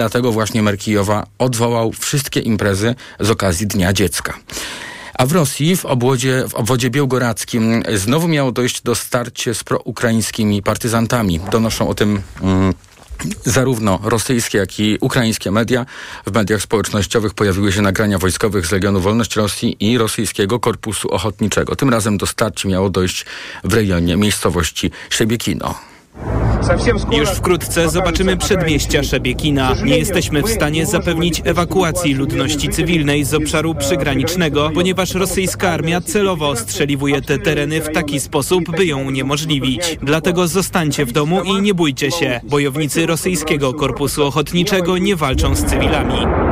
Dlatego właśnie Merkijowa odwołał wszystkie imprezy z okazji Dnia Dziecka. A w Rosji, w obwodzie, w obwodzie białgoradzkim, znowu miało dojść do starcia z proukraińskimi partyzantami. Donoszą o tym. Mm, Zarówno rosyjskie, jak i ukraińskie media. W mediach społecznościowych pojawiły się nagrania wojskowych z Legionu Wolność Rosji i rosyjskiego Korpusu Ochotniczego. Tym razem do starcia miało dojść w rejonie miejscowości Szebiekino. Już wkrótce zobaczymy przedmieścia Szabiekina. Nie jesteśmy w stanie zapewnić ewakuacji ludności cywilnej z obszaru przygranicznego, ponieważ rosyjska armia celowo ostrzeliwuje te tereny w taki sposób, by ją uniemożliwić. Dlatego zostańcie w domu i nie bójcie się. Bojownicy rosyjskiego korpusu ochotniczego nie walczą z cywilami.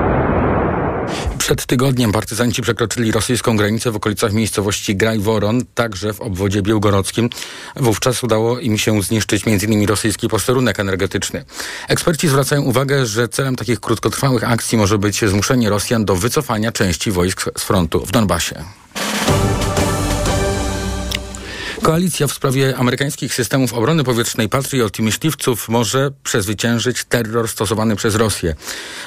Przed tygodniem partyzanci przekroczyli rosyjską granicę w okolicach miejscowości Grajworon, także w obwodzie białgorodzkim. Wówczas udało im się zniszczyć m.in. rosyjski posterunek energetyczny. Eksperci zwracają uwagę, że celem takich krótkotrwałych akcji może być zmuszenie Rosjan do wycofania części wojsk z frontu w Donbasie. Koalicja w sprawie amerykańskich systemów obrony powietrznej Patriot i myśliwców może przezwyciężyć terror stosowany przez Rosję,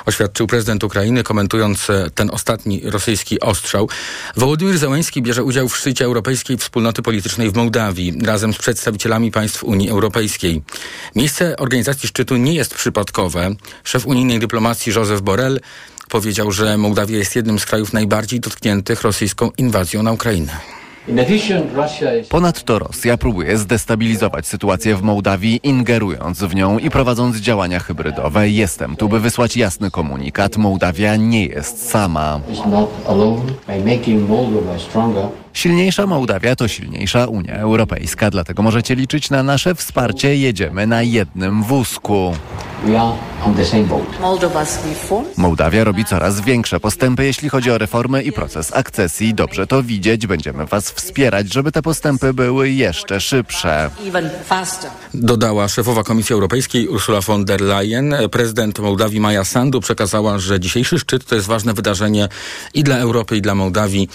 oświadczył prezydent Ukrainy, komentując e, ten ostatni rosyjski ostrzał. Wołodymyr Zełański bierze udział w szczycie Europejskiej Wspólnoty Politycznej w Mołdawii razem z przedstawicielami państw Unii Europejskiej. Miejsce organizacji szczytu nie jest przypadkowe. Szef unijnej dyplomacji Joseph Borrell powiedział, że Mołdawia jest jednym z krajów najbardziej dotkniętych rosyjską inwazją na Ukrainę. Ponadto Rosja próbuje zdestabilizować sytuację w Mołdawii, ingerując w nią i prowadząc działania hybrydowe. Jestem tu, by wysłać jasny komunikat. Mołdawia nie jest sama. Silniejsza Mołdawia to silniejsza Unia Europejska, dlatego możecie liczyć na nasze wsparcie. Jedziemy na jednym wózku. Mołdawia robi coraz większe postępy, jeśli chodzi o reformy i proces akcesji. Dobrze to widzieć. Będziemy Was wspierać, żeby te postępy były jeszcze szybsze. Dodała szefowa Komisji Europejskiej Ursula von der Leyen. Prezydent Mołdawii Maja Sandu przekazała, że dzisiejszy szczyt to jest ważne wydarzenie i dla Europy, i dla Mołdawii,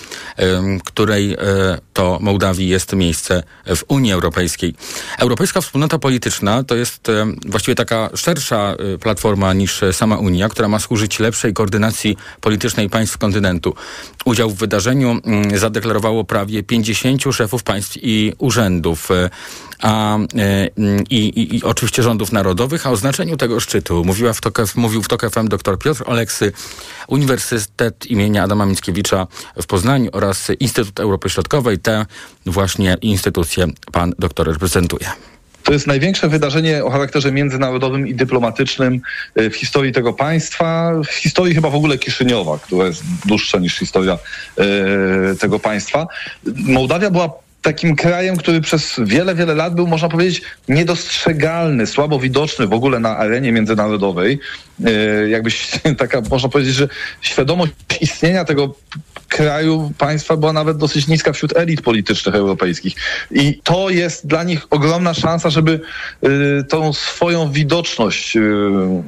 której uh, to Mołdawii jest miejsce w Unii Europejskiej. Europejska Wspólnota Polityczna to jest właściwie taka szersza e, platforma niż sama Unia, która ma służyć lepszej koordynacji politycznej państw kontynentu. Udział w wydarzeniu mm, zadeklarowało prawie 50 szefów państw i urzędów. E, a, i, i, i, oczywiście rządów narodowych, a o znaczeniu tego szczytu mówiła w TOK, mówił w TOK FM dr Piotr Oleksy, Uniwersytet imienia Adama Mickiewicza w Poznaniu oraz Instytut Europy Środkowej. Te właśnie instytucje pan doktor reprezentuje. To jest największe wydarzenie o charakterze międzynarodowym i dyplomatycznym w historii tego państwa, w historii chyba w ogóle Kiszyniowa, która jest dłuższa niż historia e, tego państwa. Mołdawia była takim krajem, który przez wiele, wiele lat był, można powiedzieć, niedostrzegalny, słabo widoczny w ogóle na arenie międzynarodowej. Jakbyś taka, można powiedzieć, że świadomość istnienia tego kraju, państwa była nawet dosyć niska wśród elit politycznych europejskich. I to jest dla nich ogromna szansa, żeby y, tą swoją widoczność y,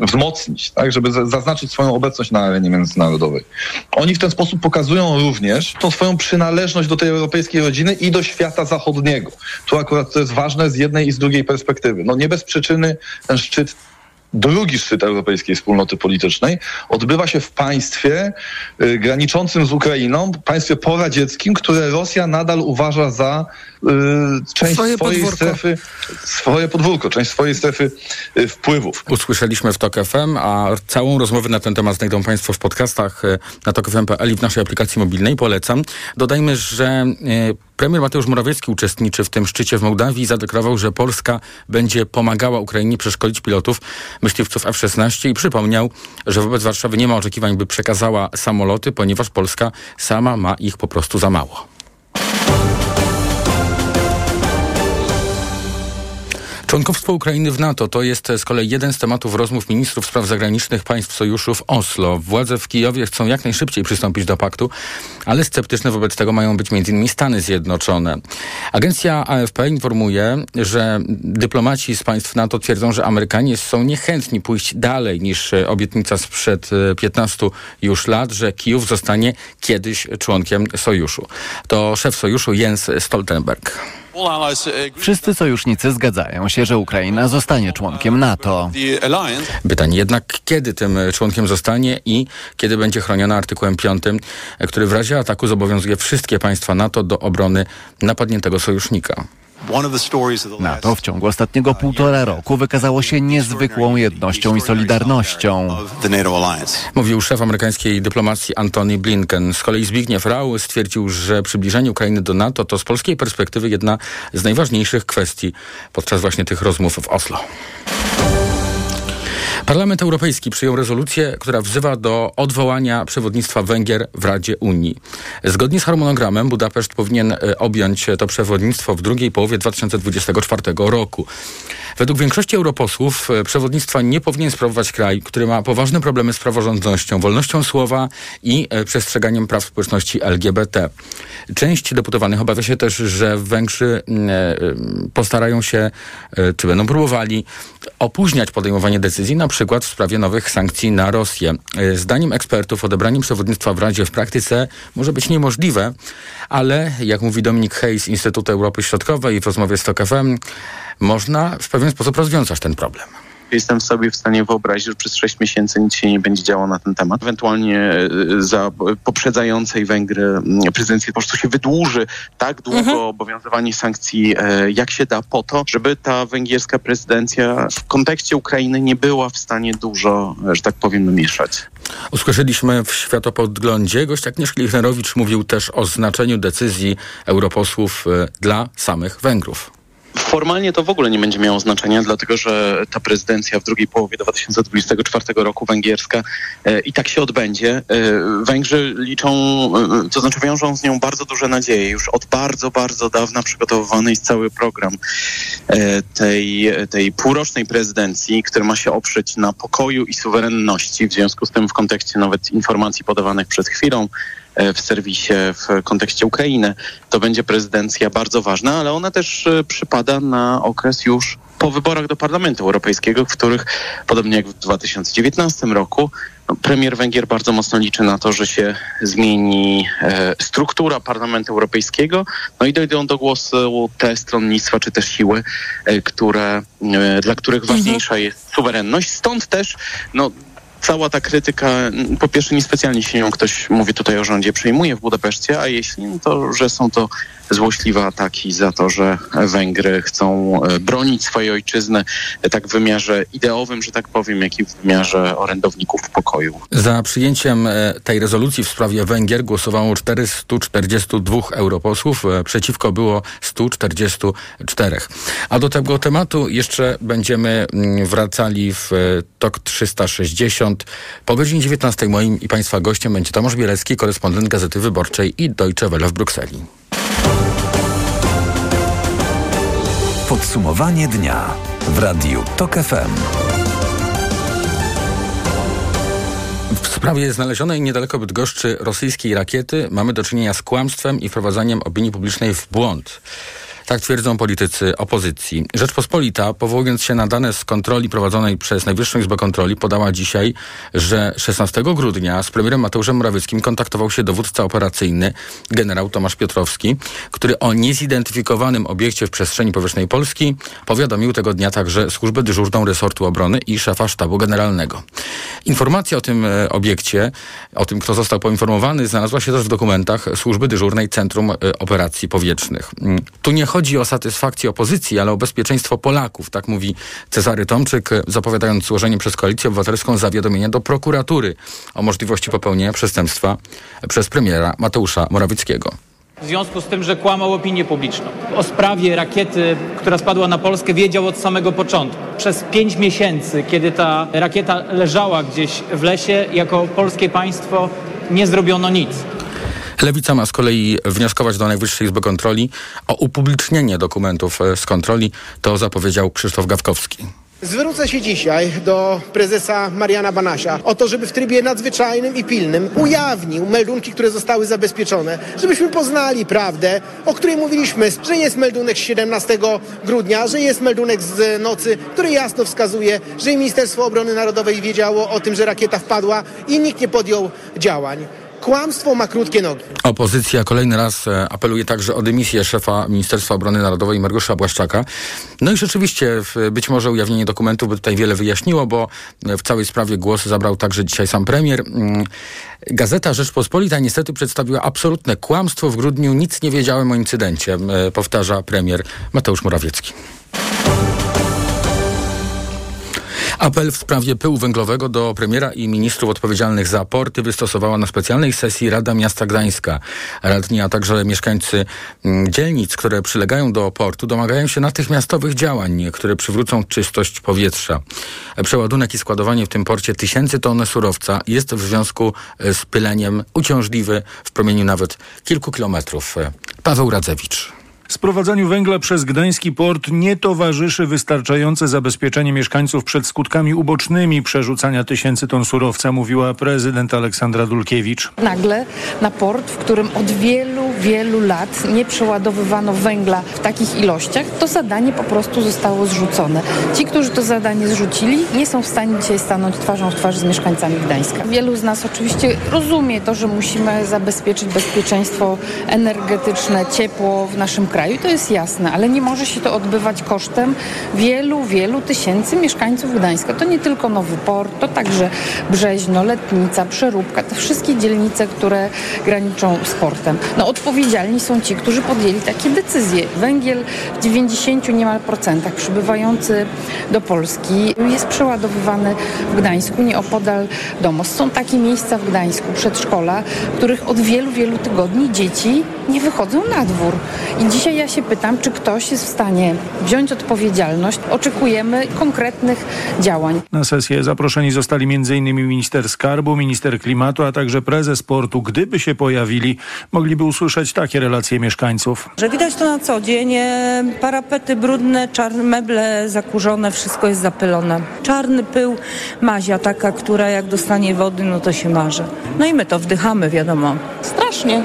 wzmocnić, tak? żeby zaznaczyć swoją obecność na arenie międzynarodowej. Oni w ten sposób pokazują również tą swoją przynależność do tej europejskiej rodziny i do świata zachodniego. Tu akurat to jest ważne z jednej i z drugiej perspektywy. No nie bez przyczyny ten szczyt drugi szczyt Europejskiej Wspólnoty Politycznej odbywa się w państwie y, graniczącym z Ukrainą, państwie poradzieckim, które Rosja nadal uważa za y, część swoje swojej podwórko. strefy, swoje podwórko, część swojej strefy y, wpływów. Usłyszeliśmy w TOK FM, a całą rozmowę na ten temat znajdą Państwo w podcastach y, na tokfm.pl i w naszej aplikacji mobilnej. Polecam. Dodajmy, że y, Premier Mateusz Morawiecki uczestniczy w tym szczycie w Mołdawii i zadeklarował, że Polska będzie pomagała Ukrainie przeszkolić pilotów myśliwców F-16 i przypomniał, że wobec Warszawy nie ma oczekiwań, by przekazała samoloty, ponieważ Polska sama ma ich po prostu za mało. Członkowstwo Ukrainy w NATO to jest z kolei jeden z tematów rozmów ministrów spraw zagranicznych państw sojuszu w Oslo. Władze w Kijowie chcą jak najszybciej przystąpić do paktu, ale sceptyczne wobec tego mają być m.in. Stany Zjednoczone. Agencja AFP informuje, że dyplomaci z państw NATO twierdzą, że Amerykanie są niechętni pójść dalej niż obietnica sprzed 15 już lat, że Kijów zostanie kiedyś członkiem sojuszu. To szef sojuszu Jens Stoltenberg. Wszyscy sojusznicy zgadzają się, że Ukraina zostanie członkiem NATO. Pytanie jednak, kiedy tym członkiem zostanie i kiedy będzie chroniona artykułem 5, który w razie ataku zobowiązuje wszystkie państwa NATO do obrony napadniętego sojusznika. NATO w ciągu ostatniego półtora roku wykazało się niezwykłą jednością i solidarnością. Mówił szef amerykańskiej dyplomacji Antony Blinken. Z kolei Zbigniew Rau stwierdził, że przybliżenie Ukrainy do NATO to z polskiej perspektywy jedna z najważniejszych kwestii podczas właśnie tych rozmów w Oslo. Parlament Europejski przyjął rezolucję, która wzywa do odwołania przewodnictwa Węgier w Radzie Unii. Zgodnie z harmonogramem Budapeszt powinien e, objąć to przewodnictwo w drugiej połowie 2024 roku. Według większości europosłów e, przewodnictwa nie powinien sprawować kraj, który ma poważne problemy z praworządnością, wolnością słowa i e, przestrzeganiem praw społeczności LGBT. Część deputowanych obawia się też, że Węgrzy postarają się, czy będą próbowali opóźniać podejmowanie decyzji, na przykład w sprawie nowych sankcji na Rosję. E, zdaniem ekspertów odebranie przewodnictwa w Radzie w praktyce może być niemożliwe, ale jak mówi Dominik Hayes z Instytutu Europy Środkowej w rozmowie z TOK FM, można w pewien sposób rozwiązać ten problem jestem sobie w stanie wyobrazić, że przez sześć miesięcy nic się nie będzie działo na ten temat. Ewentualnie e, za poprzedzającej Węgry mm, prezydencji po prostu się wydłuży tak długo mhm. obowiązywanie sankcji, e, jak się da, po to, żeby ta węgierska prezydencja w kontekście Ukrainy nie była w stanie dużo, e, że tak powiem, mieszać. Usłyszeliśmy w Światopodglądzie, gość Agnieszki Lichnerowicz mówił też o znaczeniu decyzji europosłów dla samych Węgrów. Formalnie to w ogóle nie będzie miało znaczenia, dlatego że ta prezydencja w drugiej połowie 2024 roku węgierska e, i tak się odbędzie. E, Węgrzy liczą, e, to znaczy wiążą z nią bardzo duże nadzieje. Już od bardzo, bardzo dawna przygotowywany jest cały program tej, tej półrocznej prezydencji, który ma się oprzeć na pokoju i suwerenności. W związku z tym w kontekście nawet informacji podawanych przed chwilą w serwisie w kontekście Ukrainy. To będzie prezydencja bardzo ważna, ale ona też e, przypada na okres już po wyborach do Parlamentu Europejskiego, w których, podobnie jak w 2019 roku, no, premier Węgier bardzo mocno liczy na to, że się zmieni e, struktura Parlamentu Europejskiego, no i dojdą do głosu te stronnictwa czy też siły, e, które, e, dla których mhm. ważniejsza jest suwerenność. Stąd też no, cała ta krytyka, po pierwsze niespecjalnie się nią ktoś, mówi tutaj o rządzie, przejmuje w Budapeszcie, a jeśli, no to, że są to złośliwe ataki za to, że Węgry chcą e, bronić swojej ojczyzny e, tak w wymiarze ideowym, że tak powiem, jak i w wymiarze orędowników pokoju. Za przyjęciem e, tej rezolucji w sprawie Węgier głosowało 442 europosłów, przeciwko było 144. A do tego tematu jeszcze będziemy mm, wracali w TOK 360. Po godzinie 19 moim i Państwa gościem będzie Tomasz Bielecki, korespondent Gazety Wyborczej i Deutsche Welle w Brukseli. Podsumowanie dnia w Radiu TOK FM. W sprawie znalezionej niedaleko Bydgoszczy rosyjskiej rakiety mamy do czynienia z kłamstwem i wprowadzaniem opinii publicznej w błąd. Tak twierdzą politycy opozycji. Rzeczpospolita, powołując się na dane z kontroli prowadzonej przez Najwyższą Izbę Kontroli, podała dzisiaj, że 16 grudnia z premierem Mateuszem Morawieckim kontaktował się dowódca operacyjny generał Tomasz Piotrowski, który o niezidentyfikowanym obiekcie w przestrzeni powietrznej Polski powiadomił tego dnia także służbę dyżurną resortu obrony i szefa sztabu generalnego. Informacja o tym e, obiekcie, o tym, kto został poinformowany, znalazła się też w dokumentach służby dyżurnej Centrum e, Operacji Powietrznych. Mm, tu nie chodzi chodzi o satysfakcję opozycji, ale o bezpieczeństwo Polaków, tak mówi Cezary Tomczyk, zapowiadając złożenie przez Koalicję Obywatelską zawiadomienia do prokuratury o możliwości popełnienia przestępstwa przez premiera Mateusza Morawieckiego. W związku z tym, że kłamał opinię publiczną. O sprawie rakiety, która spadła na Polskę, wiedział od samego początku. Przez pięć miesięcy, kiedy ta rakieta leżała gdzieś w lesie, jako polskie państwo nie zrobiono nic. Lewica ma z kolei wnioskować do Najwyższej Izby Kontroli o upublicznienie dokumentów e, z kontroli. To zapowiedział Krzysztof Gawkowski. Zwrócę się dzisiaj do prezesa Mariana Banasia o to, żeby w trybie nadzwyczajnym i pilnym ujawnił meldunki, które zostały zabezpieczone, żebyśmy poznali prawdę, o której mówiliśmy, że jest meldunek z 17 grudnia, że jest meldunek z nocy, który jasno wskazuje, że Ministerstwo Obrony Narodowej wiedziało o tym, że rakieta wpadła i nikt nie podjął działań. Kłamstwo ma krótkie nogi. Opozycja kolejny raz e, apeluje także o dymisję szefa Ministerstwa Obrony Narodowej Mariusza Błaszczaka. No i rzeczywiście być może ujawnienie dokumentów by tutaj wiele wyjaśniło, bo w całej sprawie głos zabrał także dzisiaj sam premier. Mm, Gazeta Rzeczpospolita niestety przedstawiła absolutne kłamstwo. W grudniu nic nie wiedziałem o incydencie, e, powtarza premier Mateusz Morawiecki. Apel w sprawie pyłu węglowego do premiera i ministrów odpowiedzialnych za porty wystosowała na specjalnej sesji Rada Miasta Gdańska. Radni, a także mieszkańcy mm, dzielnic, które przylegają do portu, domagają się natychmiastowych działań, które przywrócą czystość powietrza. Przeładunek i składowanie w tym porcie tysięcy ton surowca jest w związku z pyleniem uciążliwy w promieniu nawet kilku kilometrów. Paweł Radzewicz. Sprowadzaniu węgla przez gdański port nie towarzyszy wystarczające zabezpieczenie mieszkańców przed skutkami ubocznymi przerzucania tysięcy ton surowca, mówiła prezydent Aleksandra Dulkiewicz. Nagle na port, w którym od wielu, wielu lat nie przeładowywano węgla w takich ilościach, to zadanie po prostu zostało zrzucone. Ci, którzy to zadanie zrzucili, nie są w stanie dzisiaj stanąć twarzą w twarz z mieszkańcami Gdańska. Wielu z nas oczywiście rozumie to, że musimy zabezpieczyć bezpieczeństwo energetyczne, ciepło w naszym kraju kraju, to jest jasne, ale nie może się to odbywać kosztem wielu, wielu tysięcy mieszkańców Gdańska. To nie tylko Nowy Port, to także Brzeźno, Letnica, Przeróbka, te wszystkie dzielnice, które graniczą z portem. No odpowiedzialni są ci, którzy podjęli takie decyzje. Węgiel w 90 niemal procentach przybywający do Polski jest przeładowywany w Gdańsku, nieopodal domu. Są takie miejsca w Gdańsku, przedszkola, których od wielu, wielu tygodni dzieci nie wychodzą na dwór. I dzisiaj ja się pytam, czy ktoś jest w stanie wziąć odpowiedzialność. Oczekujemy konkretnych działań. Na sesję zaproszeni zostali m.in. minister skarbu, minister klimatu, a także prezes portu. Gdyby się pojawili, mogliby usłyszeć takie relacje mieszkańców. Że widać to na co dzień. E, parapety brudne, czarne meble zakurzone, wszystko jest zapylone. Czarny pył, mazia taka, która jak dostanie wody, no to się marzy. No i my to wdychamy, wiadomo. Strasznie.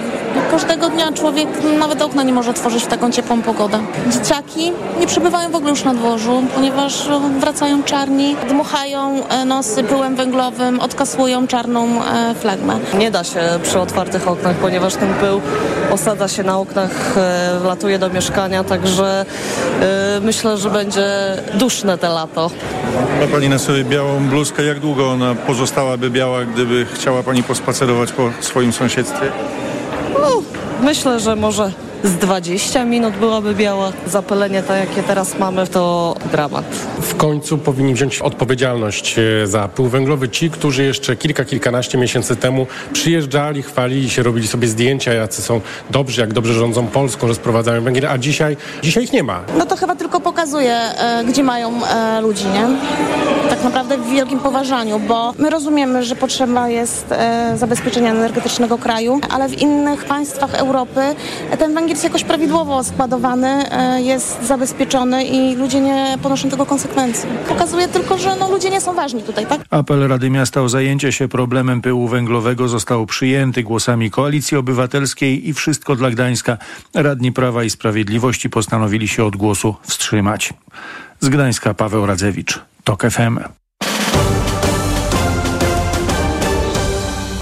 Każdego dnia człowiek nawet okna nie może otworzyć w taką ciepłą pogodę. Dzieciaki nie przebywają w ogóle już na dworzu, ponieważ wracają czarni, dmuchają e, nosy pyłem węglowym, odkasują czarną e, flagmę. Nie da się przy otwartych oknach, ponieważ ten pył osadza się na oknach, e, wlatuje do mieszkania, także myślę, że będzie duszne te lato. Ma Pani na sobie białą bluzkę. Jak długo ona pozostałaby biała, gdyby chciała Pani pospacerować po swoim sąsiedztwie? Myślę, że może z 20 minut byłaby biała. Zapalenie to, jakie teraz mamy, to dramat. W końcu powinni wziąć odpowiedzialność e, za pył węglowy ci, którzy jeszcze kilka, kilkanaście miesięcy temu przyjeżdżali, chwalili się, robili sobie zdjęcia, jacy są dobrzy, jak dobrze rządzą Polską, że sprowadzają węgiel, a dzisiaj, dzisiaj ich nie ma. No to chyba tylko pokazuje, e, gdzie mają e, ludzi, nie? Tak naprawdę w wielkim poważaniu, bo my rozumiemy, że potrzeba jest zabezpieczenia energetycznego kraju, ale w innych państwach Europy ten węgiel jest jakoś prawidłowo składowany, e, jest zabezpieczony i ludzie nie ponoszą tego konsekwencji. Pokazuje tylko, że no, ludzie nie są ważni tutaj, tak? Apel Rady Miasta o zajęcie się problemem pyłu węglowego został przyjęty głosami Koalicji Obywatelskiej i Wszystko dla Gdańska. Radni Prawa i Sprawiedliwości postanowili się od głosu wstrzymać. Z Gdańska Paweł Radzewicz, TOK FM.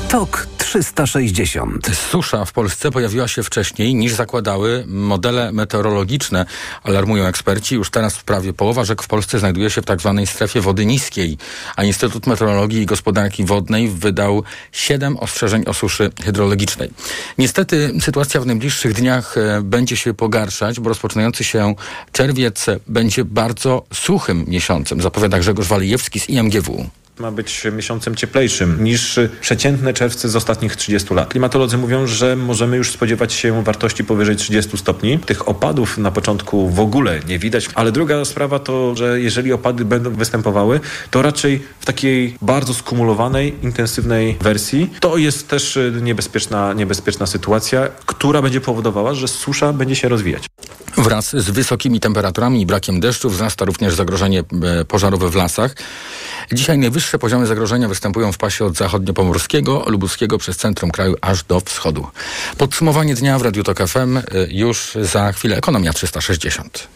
TOK 360. Susza w Polsce pojawiła się wcześniej niż zakładały modele meteorologiczne. Alarmują eksperci. Już teraz prawie połowa rzek w Polsce znajduje się w tak zwanej strefie wody niskiej, a Instytut Meteorologii i Gospodarki Wodnej wydał siedem ostrzeżeń o suszy hydrologicznej. Niestety sytuacja w najbliższych dniach e, będzie się pogarszać, bo rozpoczynający się czerwiec będzie bardzo suchym miesiącem, zapowiada Grzegorz Walijewski z IMGW ma być miesiącem cieplejszym niż przeciętne czerwce z ostatnich 30 lat. Klimatolodzy mówią, że możemy już spodziewać się wartości powyżej 30 stopni. Tych opadów na początku w ogóle nie widać, ale druga sprawa to, że jeżeli opady będą występowały, to raczej w takiej bardzo skumulowanej, intensywnej wersji. To jest też niebezpieczna, niebezpieczna sytuacja, która będzie powodowała, że susza będzie się rozwijać. Wraz z wysokimi temperaturami i brakiem deszczu wzrasta również zagrożenie e, pożarowe w lasach. Dzisiaj najwyższe poziomy zagrożenia występują w pasie od zachodnio-pomorskiego, lubuskiego przez centrum kraju aż do wschodu. Podsumowanie dnia w Radiu Tok FM y, już za chwilę. Ekonomia 360.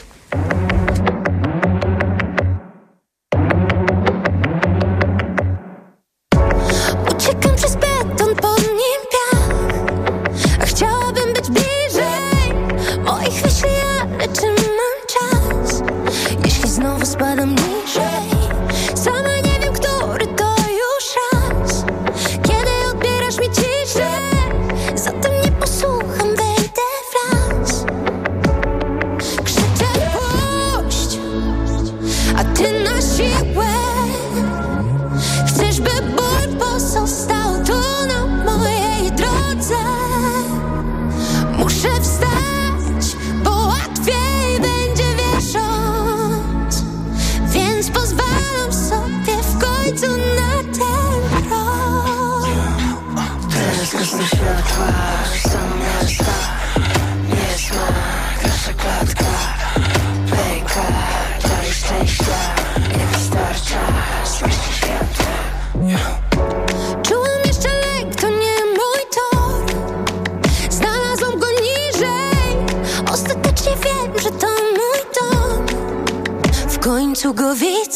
To go vite.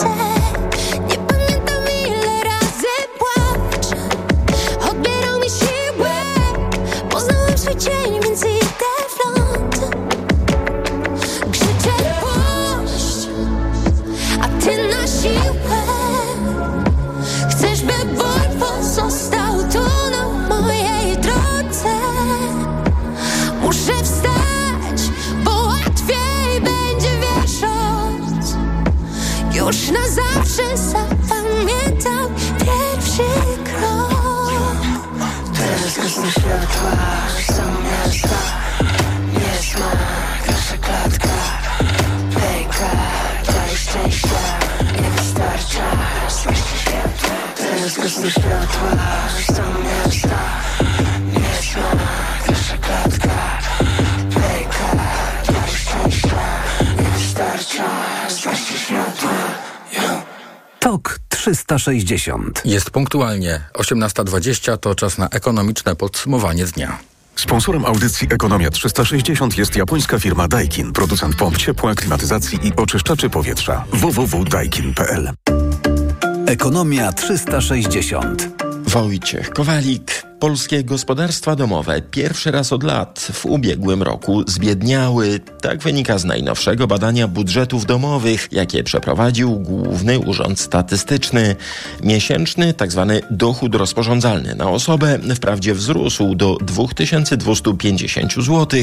360. Jest punktualnie 18.20, to czas na ekonomiczne podsumowanie dnia. Sponsorem audycji Ekonomia 360 jest japońska firma Daikin, producent pomp ciepła, klimatyzacji i oczyszczaczy powietrza. www.daikin.pl Ekonomia 360. Wojciech Kowalik. Polskie gospodarstwa domowe pierwszy raz od lat w ubiegłym roku zbiedniały. Tak wynika z najnowszego badania budżetów domowych, jakie przeprowadził Główny Urząd Statystyczny. Miesięczny tzw. Tak dochód rozporządzalny na osobę wprawdzie wzrósł do 2250 zł,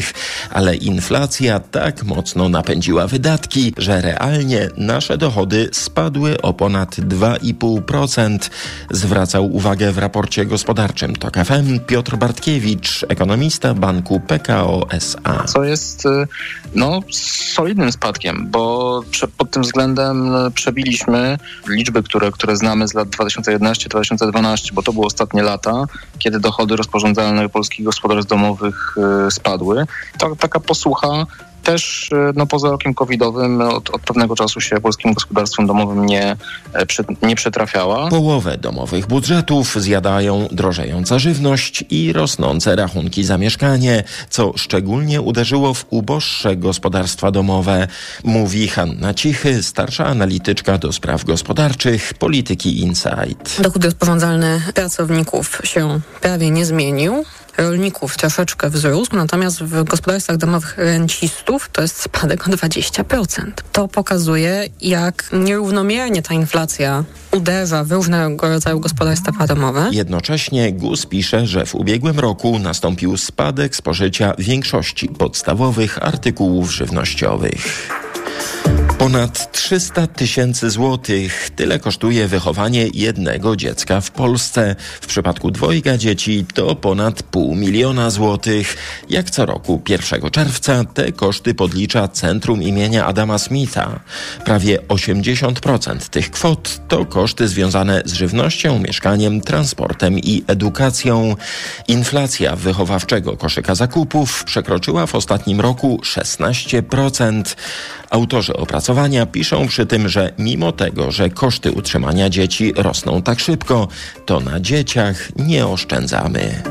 ale inflacja tak mocno napędziła wydatki, że realnie nasze dochody spadły o ponad 2,5%. Zwracał uwagę w raporcie gospodarczym TOK Piotr Bartkiewicz, ekonomista banku PKO SA. Co jest y, no, solidnym spadkiem, bo pod tym względem y, przebiliśmy liczby, które, które znamy z lat 2011-2012, bo to były ostatnie lata, kiedy dochody rozporządzalne polskich gospodarstw domowych y, spadły. To, taka posłucha też no, poza rokiem covidowym od, od, pewnego czasu się polskim gospodarstwom domowym nie, nie przetrafiała. Połowę domowych budżetów zjadają drożejąca żywność i rosnące rachunki za mieszkanie, co szczególnie uderzyło w uboższe gospodarstwa domowe, mówi Hanna Cichy, starsza analityczka do spraw gospodarczych Polityki Insight. Dochód rozporządzalny pracowników się prawie nie zmienił rolników troszeczkę wzrósł, natomiast w gospodarstwach domowych rencistów to jest spadek o 20%. To pokazuje, jak nierównomiernie ta inflacja uderza w różnego rodzaju gospodarstwa domowe. Jednocześnie GUS pisze, że w ubiegłym roku nastąpił spadek spożycia większości podstawowych artykułów żywnościowych. Ponad 300 tysięcy złotych. Tyle kosztuje wychowanie jednego dziecka w Polsce. W przypadku dwojga dzieci to ponad pół miliona złotych. Jak co roku 1 czerwca te koszty podlicza Centrum imienia Adama Smitha. Prawie 80% tych kwot to koszty związane z żywnością, mieszkaniem, transportem i edukacją. Inflacja wychowawczego koszyka zakupów przekroczyła w ostatnim roku 16%. Autorzy piszą przy tym, że mimo tego, że koszty utrzymania dzieci rosną tak szybko, to na dzieciach nie oszczędzamy.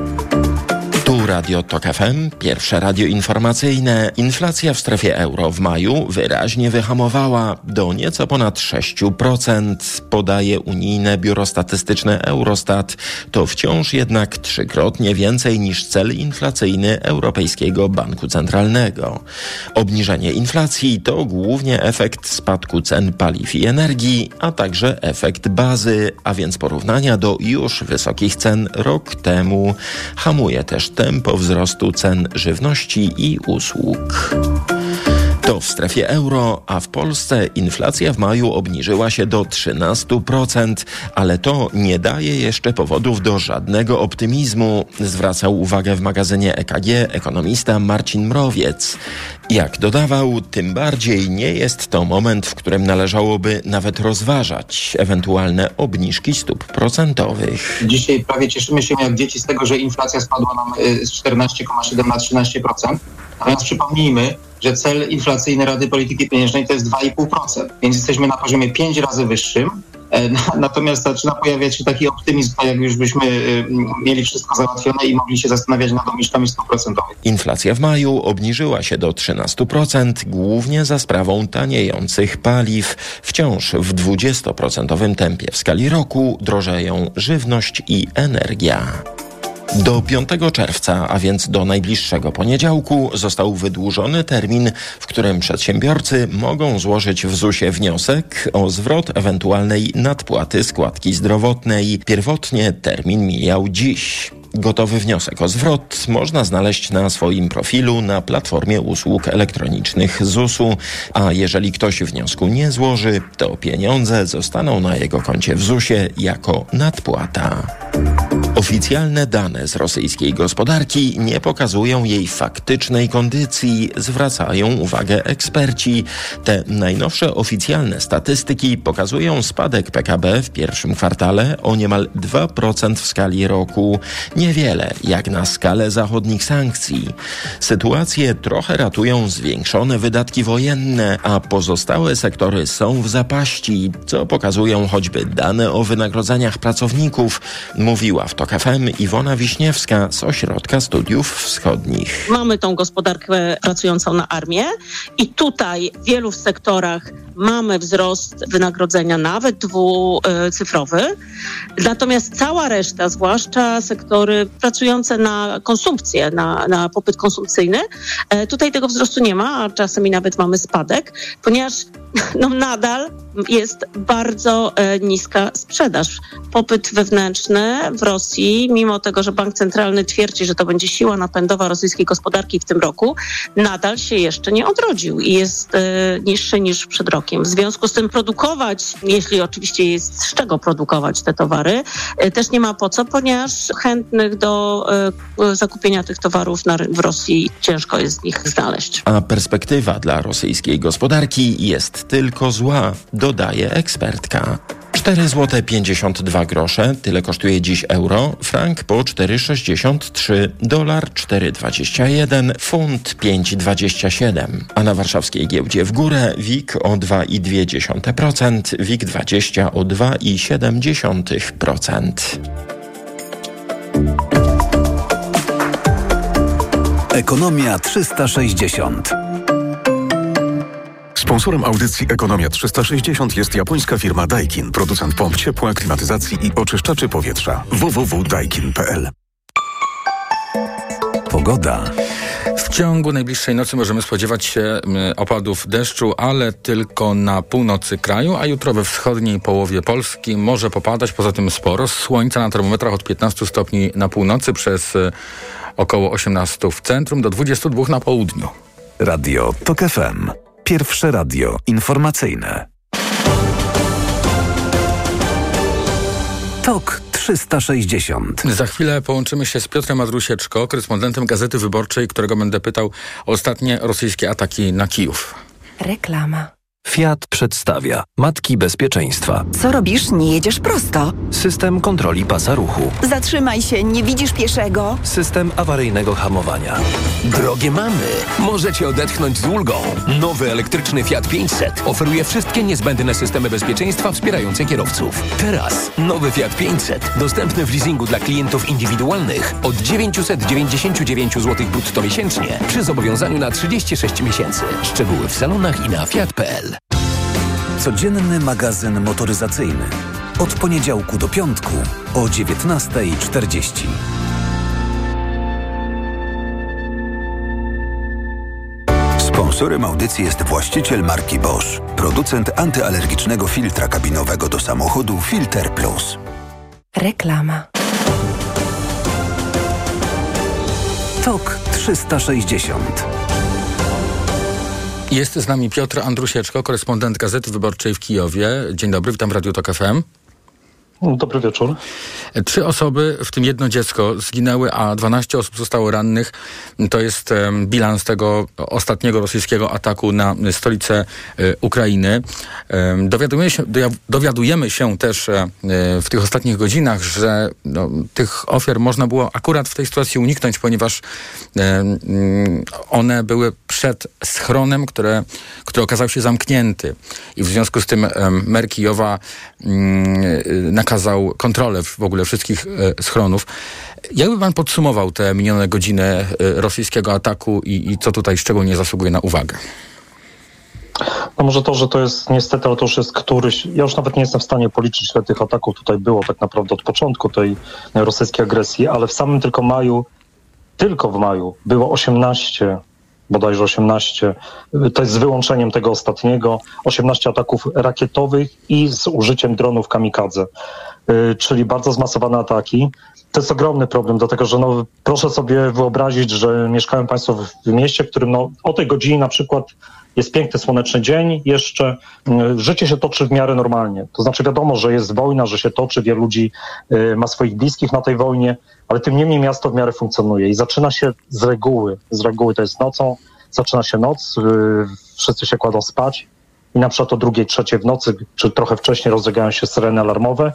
Radio Tok FM, pierwsze radio informacyjne. Inflacja w strefie euro w maju wyraźnie wyhamowała do nieco ponad 6%, podaje unijne biuro statystyczne Eurostat. To wciąż jednak trzykrotnie więcej niż cel inflacyjny Europejskiego Banku Centralnego. Obniżenie inflacji to głównie efekt spadku cen paliw i energii, a także efekt bazy, a więc porównania do już wysokich cen rok temu. Hamuje też tempo wzrostu cen żywności i usług. To w strefie euro, a w Polsce inflacja w maju obniżyła się do 13%, ale to nie daje jeszcze powodów do żadnego optymizmu, zwracał uwagę w magazynie EKG ekonomista Marcin Mrowiec. Jak dodawał, tym bardziej nie jest to moment, w którym należałoby nawet rozważać ewentualne obniżki stóp procentowych. Dzisiaj prawie cieszymy się jak dzieci z tego, że inflacja spadła nam z 14,7 na 13%. Natomiast przypomnijmy, że cel inflacyjny Rady Polityki Pieniężnej to jest 2,5%, więc jesteśmy na poziomie 5 razy wyższym E, na- Natomiast zaczyna pojawiać się taki optymizm, tak jak już byśmy y, mieli wszystko załatwione i mogli się zastanawiać nad obniżkami stóp procentowych. Inflacja w maju obniżyła się do 13%, głównie za sprawą taniejących paliw. Wciąż w 20% tempie w skali roku drożeją żywność i energia. Do 5 czerwca, a więc do najbliższego poniedziałku, został wydłużony termin, w którym przedsiębiorcy mogą złożyć w ZUS-ie wniosek o zwrot ewentualnej nadpłaty składki zdrowotnej. Pierwotnie termin mijał dziś. Gotowy wniosek o zwrot można znaleźć na swoim profilu na platformie usług elektronicznych ZUS-u, a jeżeli ktoś wniosku nie złoży, to pieniądze zostaną na jego koncie w ZUS-ie jako nadpłata. Oficjalne dane z rosyjskiej gospodarki nie pokazują jej faktycznej kondycji, zwracają uwagę eksperci. Te najnowsze oficjalne statystyki pokazują spadek PKB w pierwszym kwartale o niemal 2% w skali roku. Niewiele jak na skalę zachodnich sankcji. Sytuację trochę ratują zwiększone wydatki wojenne, a pozostałe sektory są w zapaści, co pokazują choćby dane o wynagrodzeniach pracowników, mówiła w TOK FM Iwona Wiśniewska z Ośrodka Studiów Wschodnich. Mamy tą gospodarkę pracującą na armię i tutaj w wielu sektorach mamy wzrost wynagrodzenia nawet dwucyfrowy. Natomiast cała reszta, zwłaszcza sektory pracujące na konsumpcję, na, na popyt konsumpcyjny, e, tutaj tego wzrostu nie ma, a czasami nawet mamy spadek, ponieważ no, nadal jest bardzo e, niska sprzedaż. Popyt wewnętrzny w Rosji, mimo tego, że bank centralny twierdzi, że to będzie siła napędowa rosyjskiej gospodarki w tym roku, nadal się jeszcze nie odrodził i jest e, niższy niż przed rokiem. W związku z tym produkować, jeśli oczywiście jest z czego produkować te towary, e, też nie ma po co, ponieważ chętnych do e, zakupienia tych towarów na, w Rosji ciężko jest ich znaleźć. A perspektywa dla rosyjskiej gospodarki jest tylko zła, dodaje ekspertka. 4 zł 52 grosze, tyle kosztuje dziś euro, frank po 4,63, dolar 4,21, funt 5,27. A na warszawskiej giełdzie w górę WIG o 2,2%, WIG 20 o 2,7%. Ekonomia 360. Sponsorem audycji Ekonomia 360 jest japońska firma Daikin, producent pomp ciepła, klimatyzacji i oczyszczaczy powietrza. www.daikin.pl Pogoda. W ciągu najbliższej nocy możemy spodziewać się opadów deszczu, ale tylko na północy kraju, a jutro we wschodniej połowie Polski może popadać, poza tym sporo. Słońca na termometrach od 15 stopni na północy przez y, około 18 w centrum do 22 na południu. Radio TOK FM. Pierwsze radio informacyjne. TOK 360. Za chwilę połączymy się z Piotrem Adrusieczko, korespondentem Gazety Wyborczej, którego będę pytał o ostatnie rosyjskie ataki na Kijów. Reklama. Fiat przedstawia Matki Bezpieczeństwa. Co robisz? Nie jedziesz prosto. System kontroli pasa ruchu. Zatrzymaj się, nie widzisz pieszego. System awaryjnego hamowania. Drogie mamy, możecie odetchnąć z ulgą. Nowy elektryczny Fiat 500 oferuje wszystkie niezbędne systemy bezpieczeństwa wspierające kierowców. Teraz nowy Fiat 500 dostępny w leasingu dla klientów indywidualnych od 999 zł brutto miesięcznie przy zobowiązaniu na 36 miesięcy. Szczegóły w salonach i na fiat.pl. Codzienny magazyn motoryzacyjny. Od poniedziałku do piątku o 19.40. Sponsorem audycji jest właściciel marki Bosch, producent antyalergicznego filtra kabinowego do samochodu Filter Plus. Reklama. TOK 360. Jest z nami Piotr Andrusieczko, korespondent Gazety Wyborczej w Kijowie. Dzień dobry, witam w Radiu Tok FM. Dobry wieczór. Trzy osoby, w tym jedno dziecko, zginęły, a 12 osób zostało rannych. To jest bilans tego ostatniego rosyjskiego ataku na stolicę e, Ukrainy. Em, Dowiadujemy się, dowiadujemy się też e, w tych ostatnich godzinach, że no, tych ofiar można było akurat w tej sytuacji uniknąć, ponieważ one były przed schronem, które, który okazał się zamknięty. I w związku z tym em, mer Kijowa mm, y, nakazał kontrolę w ogóle wszystkich e, schronów. Jakby pan podsumował te minione godziny e, rosyjskiego ataku i, i co tutaj szczególnie zasługuje na uwagę? No może to, że to jest niestety, ale to już jest któryś, ja już nawet nie jestem w stanie policzyć, ile tych ataków tutaj było tak naprawdę od początku tej rosyjskiej agresji, ale w samym tylko maju, tylko w maju było 18, bodajże 18, to jest z wyłączeniem tego ostatniego, 18 ataków rakietowych i z użyciem dronów kamikadze, czyli bardzo zmasowane ataki. To jest ogromny problem, dlatego że no, proszę sobie wyobrazić, że mieszkają Państwo w, w mieście, w którym no, o tej godzinie na przykład jest piękny, słoneczny dzień, jeszcze y, życie się toczy w miarę normalnie. To znaczy wiadomo, że jest wojna, że się toczy, wielu ludzi y, ma swoich bliskich na tej wojnie, ale tym niemniej miasto w miarę funkcjonuje i zaczyna się z reguły, z reguły to jest nocą, zaczyna się noc, y, wszyscy się kładą spać i na przykład o drugiej, trzeciej w nocy, czy trochę wcześniej rozlegają się syreny alarmowe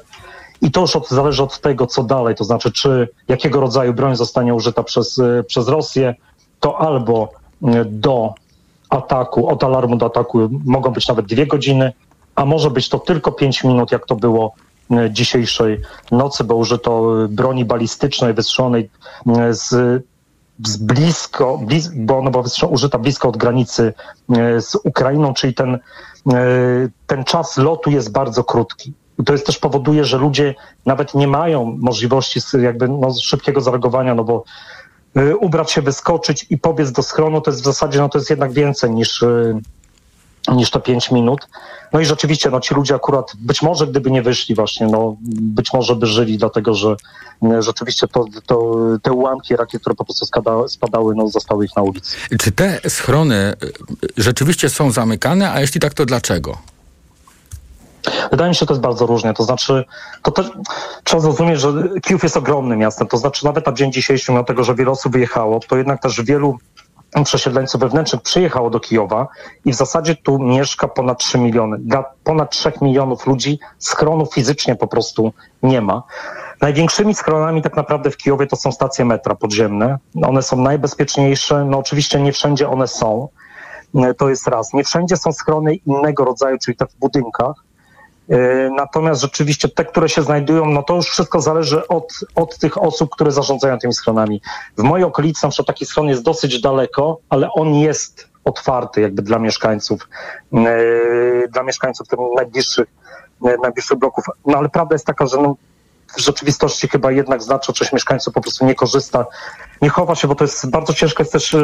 i to już od, zależy od tego, co dalej, to znaczy, czy jakiego rodzaju broń zostanie użyta przez, y, przez Rosję, to albo y, do ataku, od alarmu do ataku mogą być nawet dwie godziny, a może być to tylko pięć minut, jak to było y, dzisiejszej nocy, bo użyto broni balistycznej wystrzelonej z, z blisko, blis, bo ona była użyta blisko od granicy z Ukrainą, czyli ten, ten czas lotu jest bardzo krótki. To jest też powoduje, że ludzie nawet nie mają możliwości jakby no, szybkiego zareagowania, no bo y, ubrać się, wyskoczyć i pobiec do schronu, to jest w zasadzie, no to jest jednak więcej niż, y, niż te pięć minut. No i rzeczywiście, no ci ludzie akurat, być może gdyby nie wyszli właśnie, no być może by żyli, dlatego że y, rzeczywiście to, to, te ułamki rakiet, które po prostu skada, spadały, no zostały ich na ulicy. Czy te schrony rzeczywiście są zamykane, a jeśli tak, to dlaczego? Wydaje mi się, że to jest bardzo różnie. To znaczy, to też trzeba zrozumieć, że Kijów jest ogromnym miastem. To znaczy, nawet na dzień dzisiejszy, mimo tego, że wiele osób wyjechało, to jednak też wielu przesiedleńców wewnętrznych przyjechało do Kijowa i w zasadzie tu mieszka ponad 3 miliony. Dla ponad 3 milionów ludzi schronów fizycznie po prostu nie ma. Największymi schronami tak naprawdę w Kijowie to są stacje metra podziemne. One są najbezpieczniejsze. No oczywiście nie wszędzie one są. To jest raz. Nie wszędzie są schrony innego rodzaju, czyli te w budynkach. E, Natomiast rzeczywiście te, które się znajdują, no to już wszystko zależy od, od tych osób, które zarządzają tymi schronami. W mojej okolicy na przykład taki schron jest dosyć daleko, ale on jest otwarty jakby dla mieszkańców, e, dla mieszkańców tych najbliższych, e, najbliższych bloków. No ale prawda jest taka, że no, w rzeczywistości chyba jednak znaczna część mieszkańców po prostu nie korzysta, nie chowa się, bo to jest bardzo ciężko jest też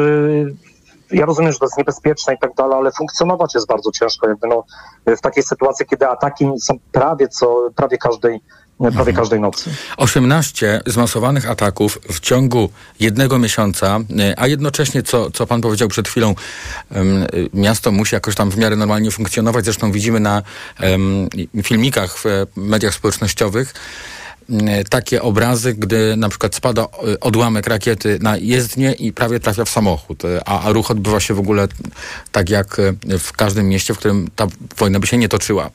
ja rozumiem, że to jest niebezpieczne i tak dalej, ale funkcjonować jest bardzo ciężko jakby no, w takiej sytuacji, kiedy ataki są prawie co, prawie każdej, prawie każdej nocy. 18 zmasowanych ataków w ciągu jednego miesiąca, y, a jednocześnie, co, co pan powiedział przed chwilą, y, miasto musi jakoś tam w miarę normalnie funkcjonować. Zresztą widzimy na filmikach w e, mediach społecznościowych takie obrazy, gdy na przykład spada y, odłamek rakiety na jezdnię i prawie trafia w samochód, y, a, a ruch odbywa się w ogóle tak jak w każdym mieście, w którym ta wojna by się nie toczyła.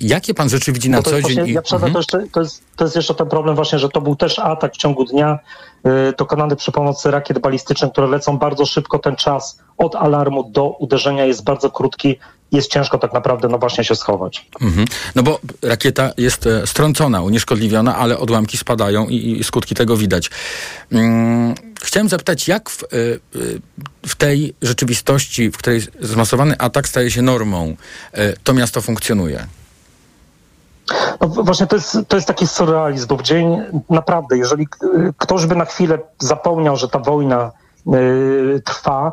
Jakie pan rzeczy widzi na No to co dzień? właśnie, i- ja Mhm. to, jeszcze, to, jest, to jest jeszcze ten problem właśnie, że to był też atak w ciągu dnia y, dokonany przy pomocy rakiet balistycznych, które lecą bardzo szybko. Ten czas od alarmu do uderzenia jest bardzo krótki. Jest ciężko tak naprawdę no właśnie się schować. Mhm. No bo rakieta jest e, strącona, unieszkodliwiona, ale odłamki spadają i, i skutki tego widać. Mm, chciałem zapytać, jak w, e, e, w tej rzeczywistości, w której zmasowany atak staje się normą, to miasto funkcjonuje? No właśnie to jest, to jest taki surrealizm, bo w dzień naprawdę, jeżeli ktoś by na chwilę zapomniał, że ta wojna y, trwa,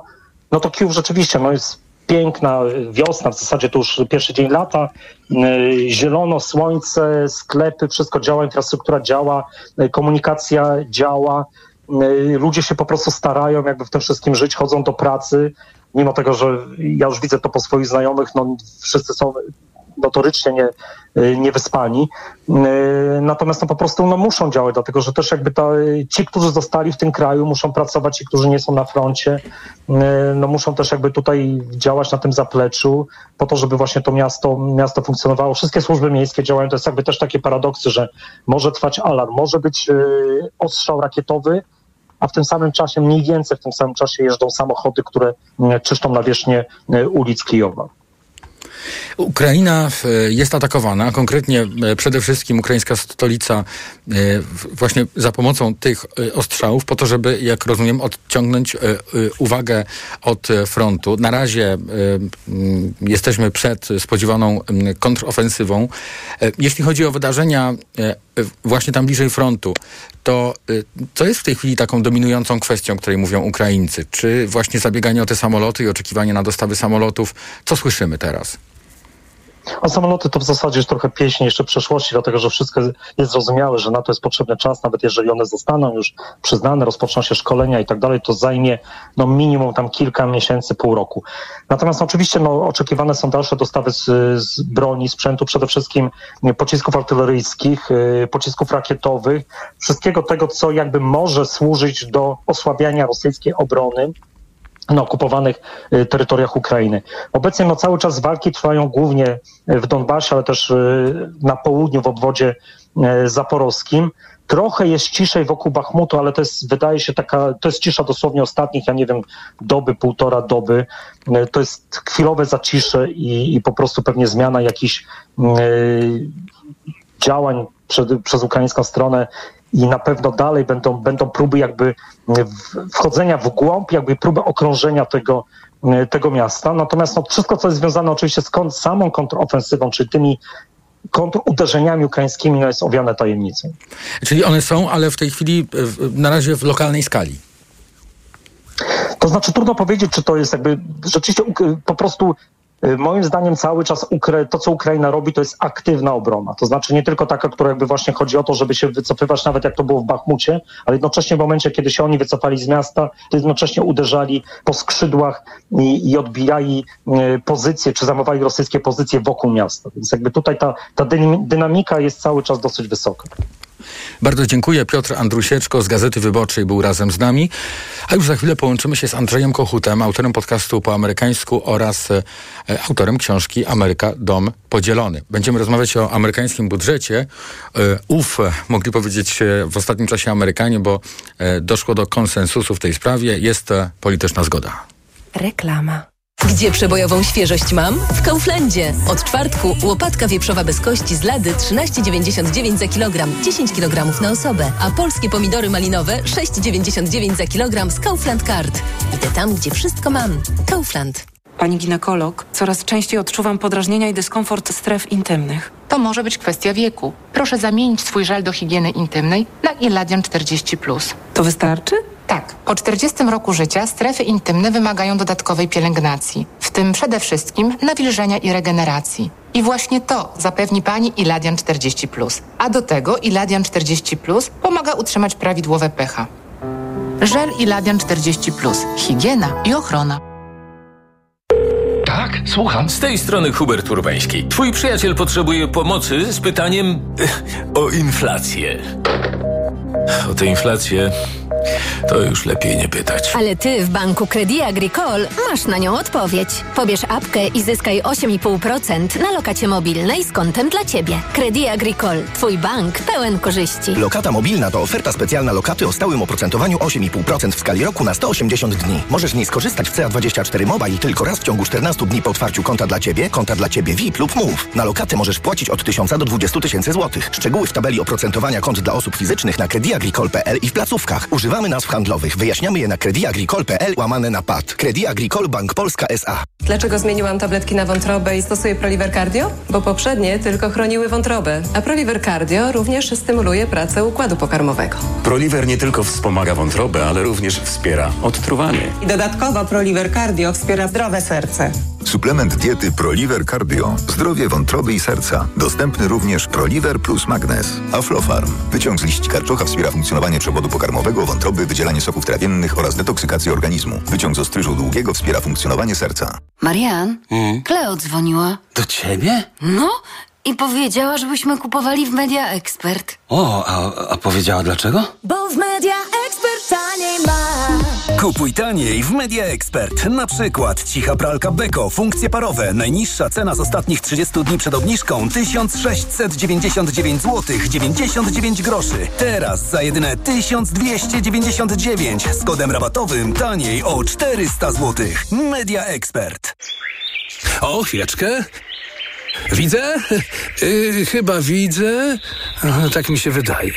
no to Kijów rzeczywiście no jest piękna wiosna, w zasadzie to już pierwszy dzień lata, y, zielono, słońce, sklepy, wszystko działa, infrastruktura działa, y, komunikacja działa, y, ludzie się po prostu starają jakby w tym wszystkim żyć, chodzą do pracy, mimo tego, że ja już widzę to po swoich znajomych, no wszyscy są notorycznie nie, y, niewyspani. Y, Natomiast no, po prostu no, muszą działać, dlatego że też jakby ta, ci, którzy zostali w tym kraju, muszą pracować, ci, którzy nie są na froncie, y, no, muszą też jakby tutaj działać na tym zapleczu, po to, żeby właśnie to miasto, miasto funkcjonowało. Wszystkie służby miejskie działają, to jest jakby też takie paradoksy, że może trwać alarm, może być y, ostrzał rakietowy, a w tym samym czasie, mniej więcej w tym samym czasie jeżdżą samochody, które y, czyszczą nawierzchnię y, ulic Kijowa. Ukraina e, jest atakowana, konkretnie e, przede wszystkim ukraińska stolica e, właśnie za pomocą tych ostrzałów po to, żeby, jak rozumiem, odciągnąć uwagę od frontu. Na razie jesteśmy przed spodziewaną kontrofensywą. Jeśli chodzi o wydarzenia właśnie tam bliżej frontu, to co jest w tej chwili taką dominującą kwestią, której mówią Ukraińcy? Czy właśnie zabieganie o te samoloty i oczekiwanie na dostawy samolotów? Co słyszymy teraz? A samoloty to w zasadzie jest trochę pieśń jeszcze przeszłości, dlatego że wszystko jest zrozumiałe, że na to jest potrzebny czas, nawet jeżeli one zostaną już przyznane, rozpoczną się szkolenia i tak dalej, to zajmie no, minimum tam kilka miesięcy, pół roku. Natomiast oczywiście no, oczekiwane są dalsze dostawy z, z broni, sprzętu, przede wszystkim pocisków artyleryjskich, y, pocisków rakietowych, wszystkiego tego, co jakby może służyć do osłabiania rosyjskiej obrony na okupowanych y, terytoriach Ukrainy. Obecnie no, cały czas walki trwają głównie y, w Donbasie, ale też y, na południu w obwodzie zaporowskim. Trochę jest ciszej wokół Bachmutu, ale to jest, wydaje się, taka, to jest cisza dosłownie ostatnich, ja nie wiem, doby, półtora doby. To jest chwilowe zacisze i, i po prostu pewnie zmiana jakichś y, działań przed, przez ukraińską stronę i na pewno dalej będą, będą próby jakby w- wchodzenia w głąb, jakby próby okrążenia tego, tego miasta. Natomiast no, wszystko, co jest związane oczywiście z kon- samą kontrofensywą, czyli tymi kontruderzeniami ukraińskimi, no, jest owiane tajemnicą. Czyli one są, ale w tej chwili e, na razie w lokalnej skali. To znaczy trudno powiedzieć, czy to jest jakby rzeczywiście po prostu moim zdaniem cały czas to, co Ukraina robi, to jest aktywna obrona. To znaczy nie tylko taka, która jakby właśnie chodzi o to, żeby się wycofywać, nawet jak to było w Bachmucie, ale jednocześnie w momencie, kiedy się oni wycofali z miasta, to jednocześnie uderzali po skrzydłach i, i odbijali y, pozycje, czy zajmowali rosyjskie pozycje wokół miasta. Więc jakby tutaj ta, ta dynami- dynamika jest cały czas dosyć wysoka. Bardzo dziękuję. Piotr Andrusieczko z Gazety Wyborczej był razem z nami. A już za chwilę połączymy się z Andrzejem Kochutem, autorem podcastu po amerykańsku oraz e, autorem książki Ameryka Dom Podzielony. Będziemy rozmawiać o amerykańskim budżecie. E, uf, e, mogli powiedzieć e, w ostatnim czasie Amerykanie, bo e, doszło do konsensusu w tej sprawie. Jest e, polityczna zgoda. Reklama. Gdzie przebojową świeżość mam? W Kauflandzie. Od czwartku łopatka wieprzowa bez kości z lady 13,99 za kilogram, 10 kg na osobę, a polskie pomidory malinowe 6,99 za kilogram z Kaufland Card. Idę tam, gdzie wszystko mam. Kaufland. Pani ginekolog, coraz częściej odczuwam podrażnienia i dyskomfort stref intymnych. To może być kwestia wieku. Proszę zamienić swój żel do higieny intymnej na Iladian 40. To wystarczy? Tak. Po 40 roku życia strefy intymne wymagają dodatkowej pielęgnacji, w tym przede wszystkim nawilżenia i regeneracji. I właśnie to zapewni Pani Iladian 40. A do tego Iladian 40 pomaga utrzymać prawidłowe pH. Żel Iladian 40. Higiena i ochrona. Słucham. Z tej strony Hubert Urbański. Twój przyjaciel potrzebuje pomocy z pytaniem eh, o inflację. O tę inflację to już lepiej nie pytać. Ale ty w banku Credit Agricole masz na nią odpowiedź. Pobierz apkę i zyskaj 8,5% na lokacie mobilnej z kontem dla ciebie. Credit Agricole. Twój bank pełen korzyści. Lokata mobilna to oferta specjalna lokaty o stałym oprocentowaniu 8,5% w skali roku na 180 dni. Możesz z niej skorzystać w CA24 Mobile tylko raz w ciągu 14 dni po otwarciu konta dla Ciebie, konta dla Ciebie VIP lub Move. Na lokaty możesz płacić od 1000 do 20 tysięcy złotych. Szczegóły w tabeli oprocentowania kont dla osób fizycznych na crediagricole.pl i w placówkach. Używamy nazw handlowych. Wyjaśniamy je na crediagricole.pl łamane na PAD. Credit Agricole Bank Polska S.A. Dlaczego zmieniłam tabletki na wątrobę i stosuję Proliver Cardio? Bo poprzednie tylko chroniły wątrobę, a Proliver Cardio również stymuluje pracę układu pokarmowego. Proliver nie tylko wspomaga wątrobę, ale również wspiera odtruwanie. I dodatkowo Proliver Cardio wspiera zdrowe serce. Suplement diety ProLiver Cardio. Zdrowie wątroby i serca. Dostępny również ProLiver plus Magnes. Aflofarm. Wyciąg z liści karczocha wspiera funkcjonowanie przewodu pokarmowego, wątroby, wydzielanie soków trawiennych oraz detoksykację organizmu. Wyciąg z ostryżu długiego wspiera funkcjonowanie serca. Marian, Kleo dzwoniła. Do ciebie? No i powiedziała, żebyśmy kupowali w Media Expert. O, a, a powiedziała dlaczego? Bo w Media Expert taniej ma. Kupuj taniej w Media Expert. Na przykład cicha pralka Beko, funkcje parowe. Najniższa cena z ostatnich 30 dni przed obniżką 1699 zł 99 groszy. Teraz za jedyne 1299 z kodem rabatowym taniej o 400 zł. Media Expert. O, chwileczkę. Widzę? Yy, chyba widzę. Tak mi się wydaje.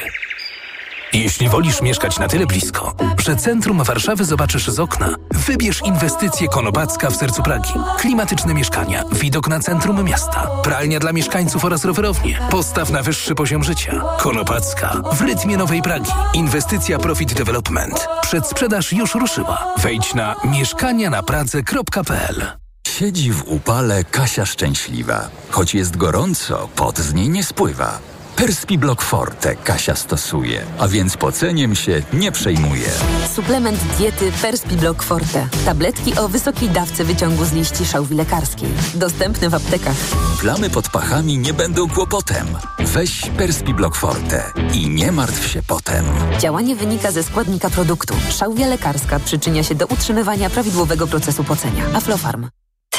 Jeśli wolisz mieszkać na tyle blisko, że centrum Warszawy zobaczysz z okna, wybierz inwestycje Konopacka w sercu Pragi. Klimatyczne mieszkania, widok na centrum miasta, pralnia dla mieszkańców oraz rowerownie. Postaw na wyższy poziom życia. Konopacka w rytmie Nowej Pragi. Inwestycja Profit Development. Przedsprzedaż już ruszyła. Wejdź na mieszkania-na-pradze.pl Siedzi w upale Kasia szczęśliwa. Choć jest gorąco, pot z niej nie spływa. Perspi Block Forte Kasia stosuje, a więc poceniem się nie przejmuje. Suplement diety Perspi Block Forte. Tabletki o wysokiej dawce wyciągu z liści szałwi lekarskiej. Dostępne w aptekach. Plamy pod pachami nie będą kłopotem. Weź Perspi Block Forte i nie martw się potem. Działanie wynika ze składnika produktu. Szałwia lekarska przyczynia się do utrzymywania prawidłowego procesu pocenia. Aflofarm.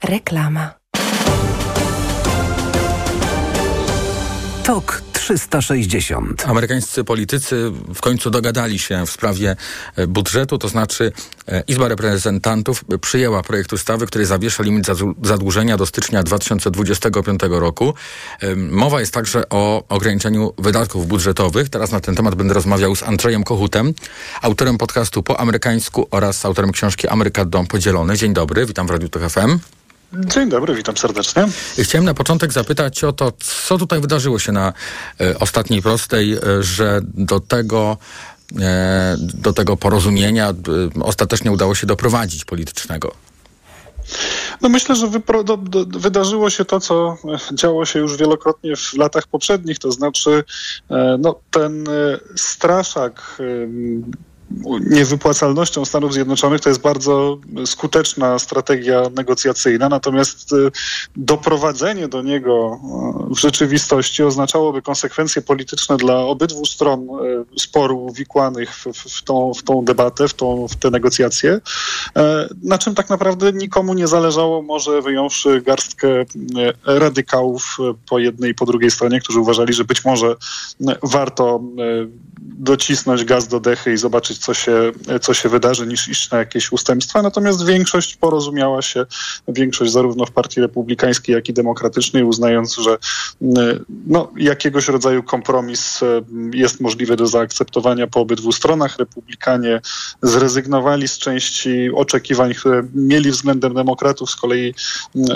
Reklama. TOK 360. Amerykańscy politycy w końcu dogadali się w sprawie e, budżetu, to znaczy e, Izba Reprezentantów przyjęła projekt ustawy, który zawiesza limit zadłużenia do stycznia 2025 roku. Mowa jest także o ograniczeniu wydatków budżetowych. Teraz na ten temat będę rozmawiał z Andrzejem Kochutem, autorem podcastu po amerykańsku oraz autorem książki Ameryka Dom Podzielony. Dzień dobry, witam w Radiu TOK FM. Dzień dobry, witam serdecznie. Chciałem na początek zapytać o to, co tutaj wydarzyło się na e, ostatniej prostej, e, że do tego e, do tego porozumienia ostatecznie udało się doprowadzić politycznego. No myślę, że wypro, do, do, wydarzyło się to, co działo się już wielokrotnie w latach poprzednich, to znaczy no, ten straszak niewypłacalnością Stanów Zjednoczonych to jest bardzo skuteczna strategia negocjacyjna, natomiast y, doprowadzenie do niego y, w rzeczywistości oznaczałoby konsekwencje polityczne dla obydwu stron y, sporu uwikłanych w, w, tą, w tą debatę, w, tą, w te negocjacje, na czym tak naprawdę nikomu nie zależało, może wyjąwszy garstkę radykałów po jednej i po drugiej stronie, którzy uważali, że być może warto docisnąć gaz do dechy i zobaczyć, co się, co się wydarzy, niż iść na jakieś ustępstwa. Natomiast większość porozumiała się, większość zarówno w Partii Republikańskiej, jak i Demokratycznej, uznając, że no, jakiegoś rodzaju kompromis e, jest możliwy do zaakceptowania po obydwu stronach. Republikanie zrezygnowali z części oczekiwań, które mieli względem demokratów. Z kolei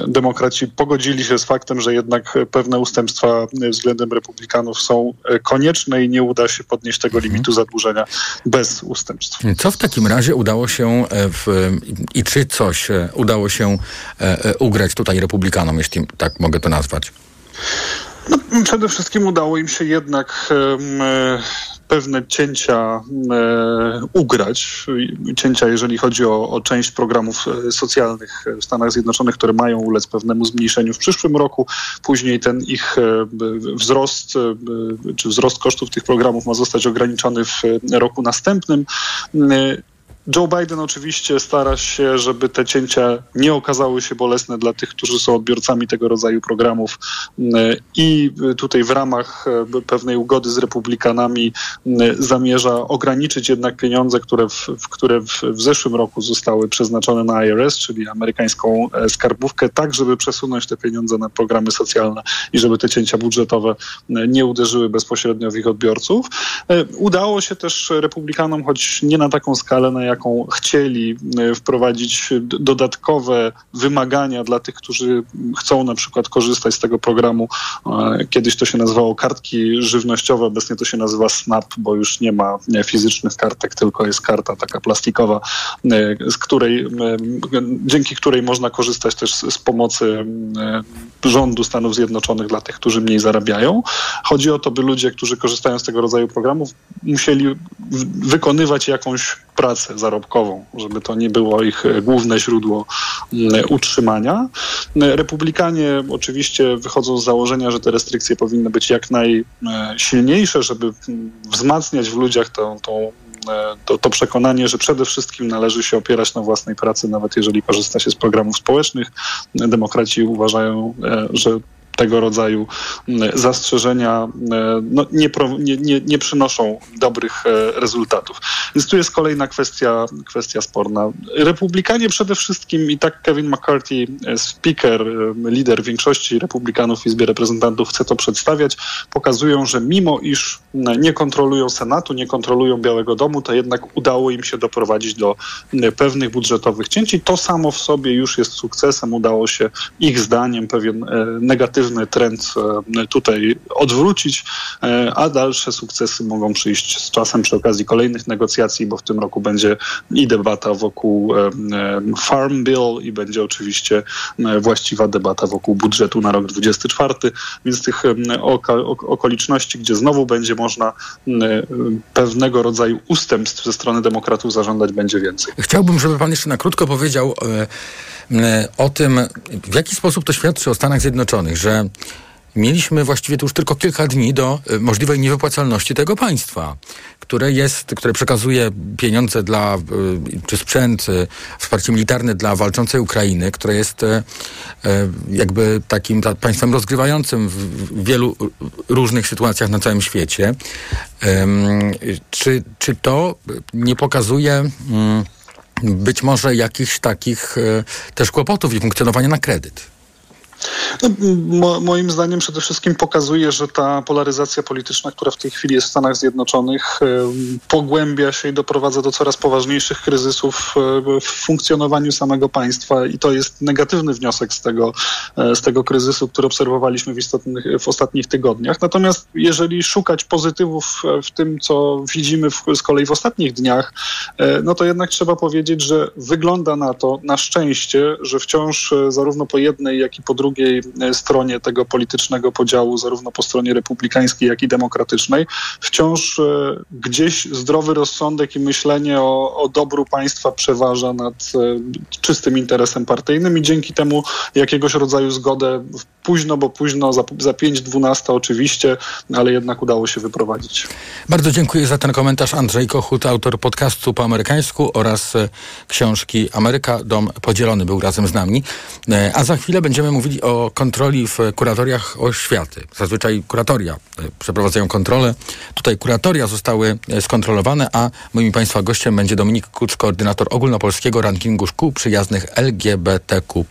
demokraci pogodzili się z faktem, że jednak pewne ustępstwa względem republikanów są e, konieczne i nie uda się podnieść tego limitu zadłużenia bez ustępstw. Co w takim razie udało się e, w, i czy coś e, udało się e, ugrać tutaj republikanom, jeśli tak mogę to nazwać? No, przede wszystkim udało im się jednak pewne cięcia e, ugrać. Cięcia, jeżeli chodzi o, o, część programów socjalnych w Stanach Zjednoczonych, które mają ulec pewnemu zmniejszeniu w przyszłym roku. Później ten ich wzrost, czy wzrost kosztów tych programów ma zostać ograniczony w roku następnym. Joe Biden oczywiście stara się, żeby te cięcia nie okazały się bolesne dla tych, którzy są odbiorcami tego rodzaju programów i tutaj w ramach pewnej ugody z republikanami zamierza ograniczyć jednak pieniądze, które w, które w, zeszłym roku zostały przeznaczone na IRS, czyli amerykańską skarbówkę, tak żeby przesunąć te pieniądze na programy socjalne i żeby te cięcia budżetowe nie uderzyły bezpośrednio w ich odbiorców. Udało się też republikanom, choć nie na taką skalę, na jaką chcieli, wprowadzić dodatkowe wymagania dla tych, którzy chcą na przykład korzystać z tego programu. Kiedyś to się nazywało kartki żywnościowe, obecnie to się nazywa SNAP, bo już nie ma fizycznych kartek, tylko jest karta taka plastikowa, z której, dzięki której można korzystać też z pomocy rządu Stanów Zjednoczonych dla tych, którzy mniej zarabiają. Chodzi o to, by ludzie, którzy korzystają z tego rodzaju programów, musieli wykonywać jakąś pracę zarobkową, żeby to nie było ich główne źródło utrzymania. Republikanie oczywiście wychodzą z założenia, że te restrykcje powinny być jak najsilniejsze, żeby wzmacniać w ludziach tą, tą to, to, przekonanie, że przede wszystkim należy się opierać na własnej pracy, nawet jeżeli korzysta się z programów społecznych. Demokraci uważają, że tego rodzaju zastrzeżenia no, nie, nie, nie, przynoszą dobrych rezultatów. Więc tu jest kolejna kwestia, kwestia sporna. Republikanie przede wszystkim i tak Kevin McCarthy, speaker, lider większości republikanów w Izbie Reprezentantów chce to przedstawiać, pokazują, że mimo iż nie kontrolują Senatu, nie kontrolują Białego Domu, to jednak udało im się doprowadzić do pewnych budżetowych cięć i to samo w sobie już jest sukcesem. Udało się ich zdaniem pewien negatywny negatywny trend e, tutaj odwrócić, e, a dalsze sukcesy mogą przyjść z czasem przy okazji kolejnych negocjacji, bo w tym roku będzie i debata wokół e, Farm Bill i będzie oczywiście właściwa debata wokół budżetu na rok 24, więc tych okoliczności, gdzie znowu będzie można pewnego rodzaju ustępstw ze strony demokratów zażądać będzie więcej. Chciałbym, żeby pan jeszcze na krótko powiedział o tym, w jaki sposób to świadczy o Stanach Zjednoczonych, że mieliśmy właściwie tu już tylko kilka dni do e, możliwej niewypłacalności tego państwa, które jest, które przekazuje pieniądze dla, e, czy sprzęt, e, wsparcie militarne dla walczącej Ukrainy, które jest jakby takim państwem rozgrywającym w wielu różnych sytuacjach na całym świecie. Czy, czy to nie pokazuje mm, być może jakichś takich też kłopotów i funkcjonowania na kredyt? No, mo, moim zdaniem przede wszystkim pokazuje, że ta polaryzacja polityczna, która w tej chwili jest w Stanach Zjednoczonych, pogłębia się i doprowadza do coraz poważniejszych kryzysów w funkcjonowaniu samego państwa i to jest negatywny wniosek z tego, e, z tego kryzysu, który obserwowaliśmy w, istotnych, w ostatnich tygodniach. Natomiast jeżeli szukać pozytywów w tym, co widzimy w, z kolei w ostatnich dniach, e, no to jednak trzeba powiedzieć, że wygląda na to, na szczęście, że wciąż e, zarówno po jednej, jak i po drugiej drugiej e, stronie tego politycznego podziału, zarówno po stronie republikańskiej, jak i demokratycznej, wciąż e, gdzieś zdrowy rozsądek i myślenie o, o dobru państwa przeważa nad e, czystym interesem partyjnym i dzięki temu jakiegoś rodzaju zgodę późno, bo późno, za, za 5-12 oczywiście, ale jednak udało się wyprowadzić. Bardzo dziękuję za ten komentarz. Andrzej Kochut, autor podcastu po amerykańsku oraz książki Ameryka, Dom Podzielony był razem z nami. A za chwilę będziemy mówili o kontroli w kuratoriach oświaty. Zazwyczaj kuratoria e, przeprowadzają kontrolę. Tutaj kuratoria zostały e, skontrolowane, a moim Państwa gościem będzie Dominik Kucz, koordynator ogólnopolskiego rankingu szkół przyjaznych LGBTQ+.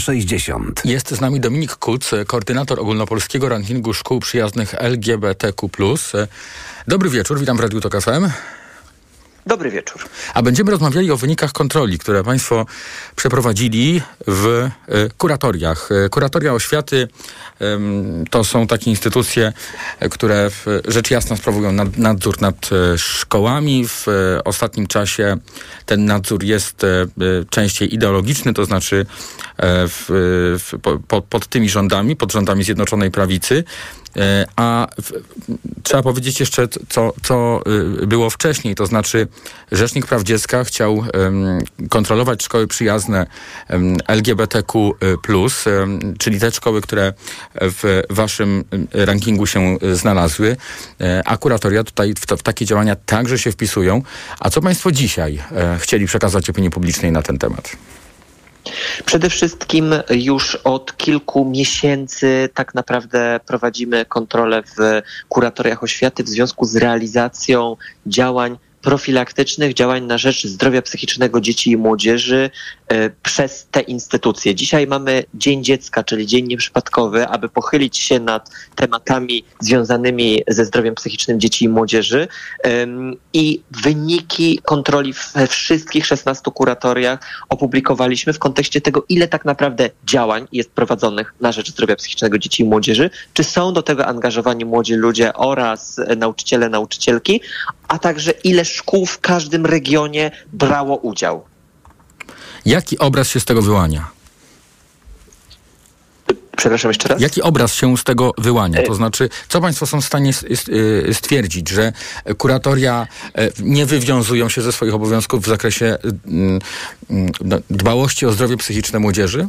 360. Jest z nami Dominik Kuc, koordynator ogólnopolskiego rankingu szkół przyjaznych LGBTQ+. Dobry wieczór, witam w Radiu Tok FM. Dobry wieczór. A będziemy rozmawiali o wynikach kontroli, które Państwo przeprowadzili w e, kuratoriach. E, Kuratoria oświaty to są takie instytucje, e, które rzecz jasna sprawują nad, nadzór nad szkołami. W ostatnim czasie ten nadzór jest częściej ideologiczny, to znaczy e, w, w, po, po, pod tymi rządami, pod rządami Zjednoczonej Prawicy. E, A w, trzeba powiedzieć jeszcze, co, co y, było wcześniej, to znaczy Rzecznik Praw Dziecka chciał em, kontrolować szkoły przyjazne em, LGBTQ+, em, czyli te szkoły, które w waszym em, rankingu się y, znalazły, E, a kuratoria tutaj w, to, w takie działania także się wpisują. A co państwo dzisiaj e, chcieli przekazać opinii publicznej na ten temat? Przede wszystkim już od kilku miesięcy tak naprawdę prowadzimy kontrolę w kuratoriach oświaty w związku z realizacją działań profilaktycznych, działań na rzecz zdrowia psychicznego dzieci i młodzieży przez te instytucje. Dzisiaj mamy Dzień Dziecka, czyli dzień nieprzypadkowy, aby pochylić się nad tematami związanymi ze zdrowiem psychicznym dzieci i młodzieży i wyniki kontroli we wszystkich 16 kuratoriach opublikowaliśmy w kontekście tego, ile tak naprawdę działań jest prowadzonych na rzecz zdrowia psychicznego dzieci i młodzieży, czy są do tego angażowani młodzi ludzie oraz e, nauczyciele, nauczycielki, a także ile szkół w każdym regionie brało udział. Jaki obraz się z tego wyłania? Przepraszam jeszcze raz? Jaki obraz się z tego wyłania? To znaczy, co Państwo są w stanie y, stwierdzić, że kuratoria e, nie wywiązują się ze swoich obowiązków w zakresie y, y, no, dbałości o zdrowie psychiczne młodzieży?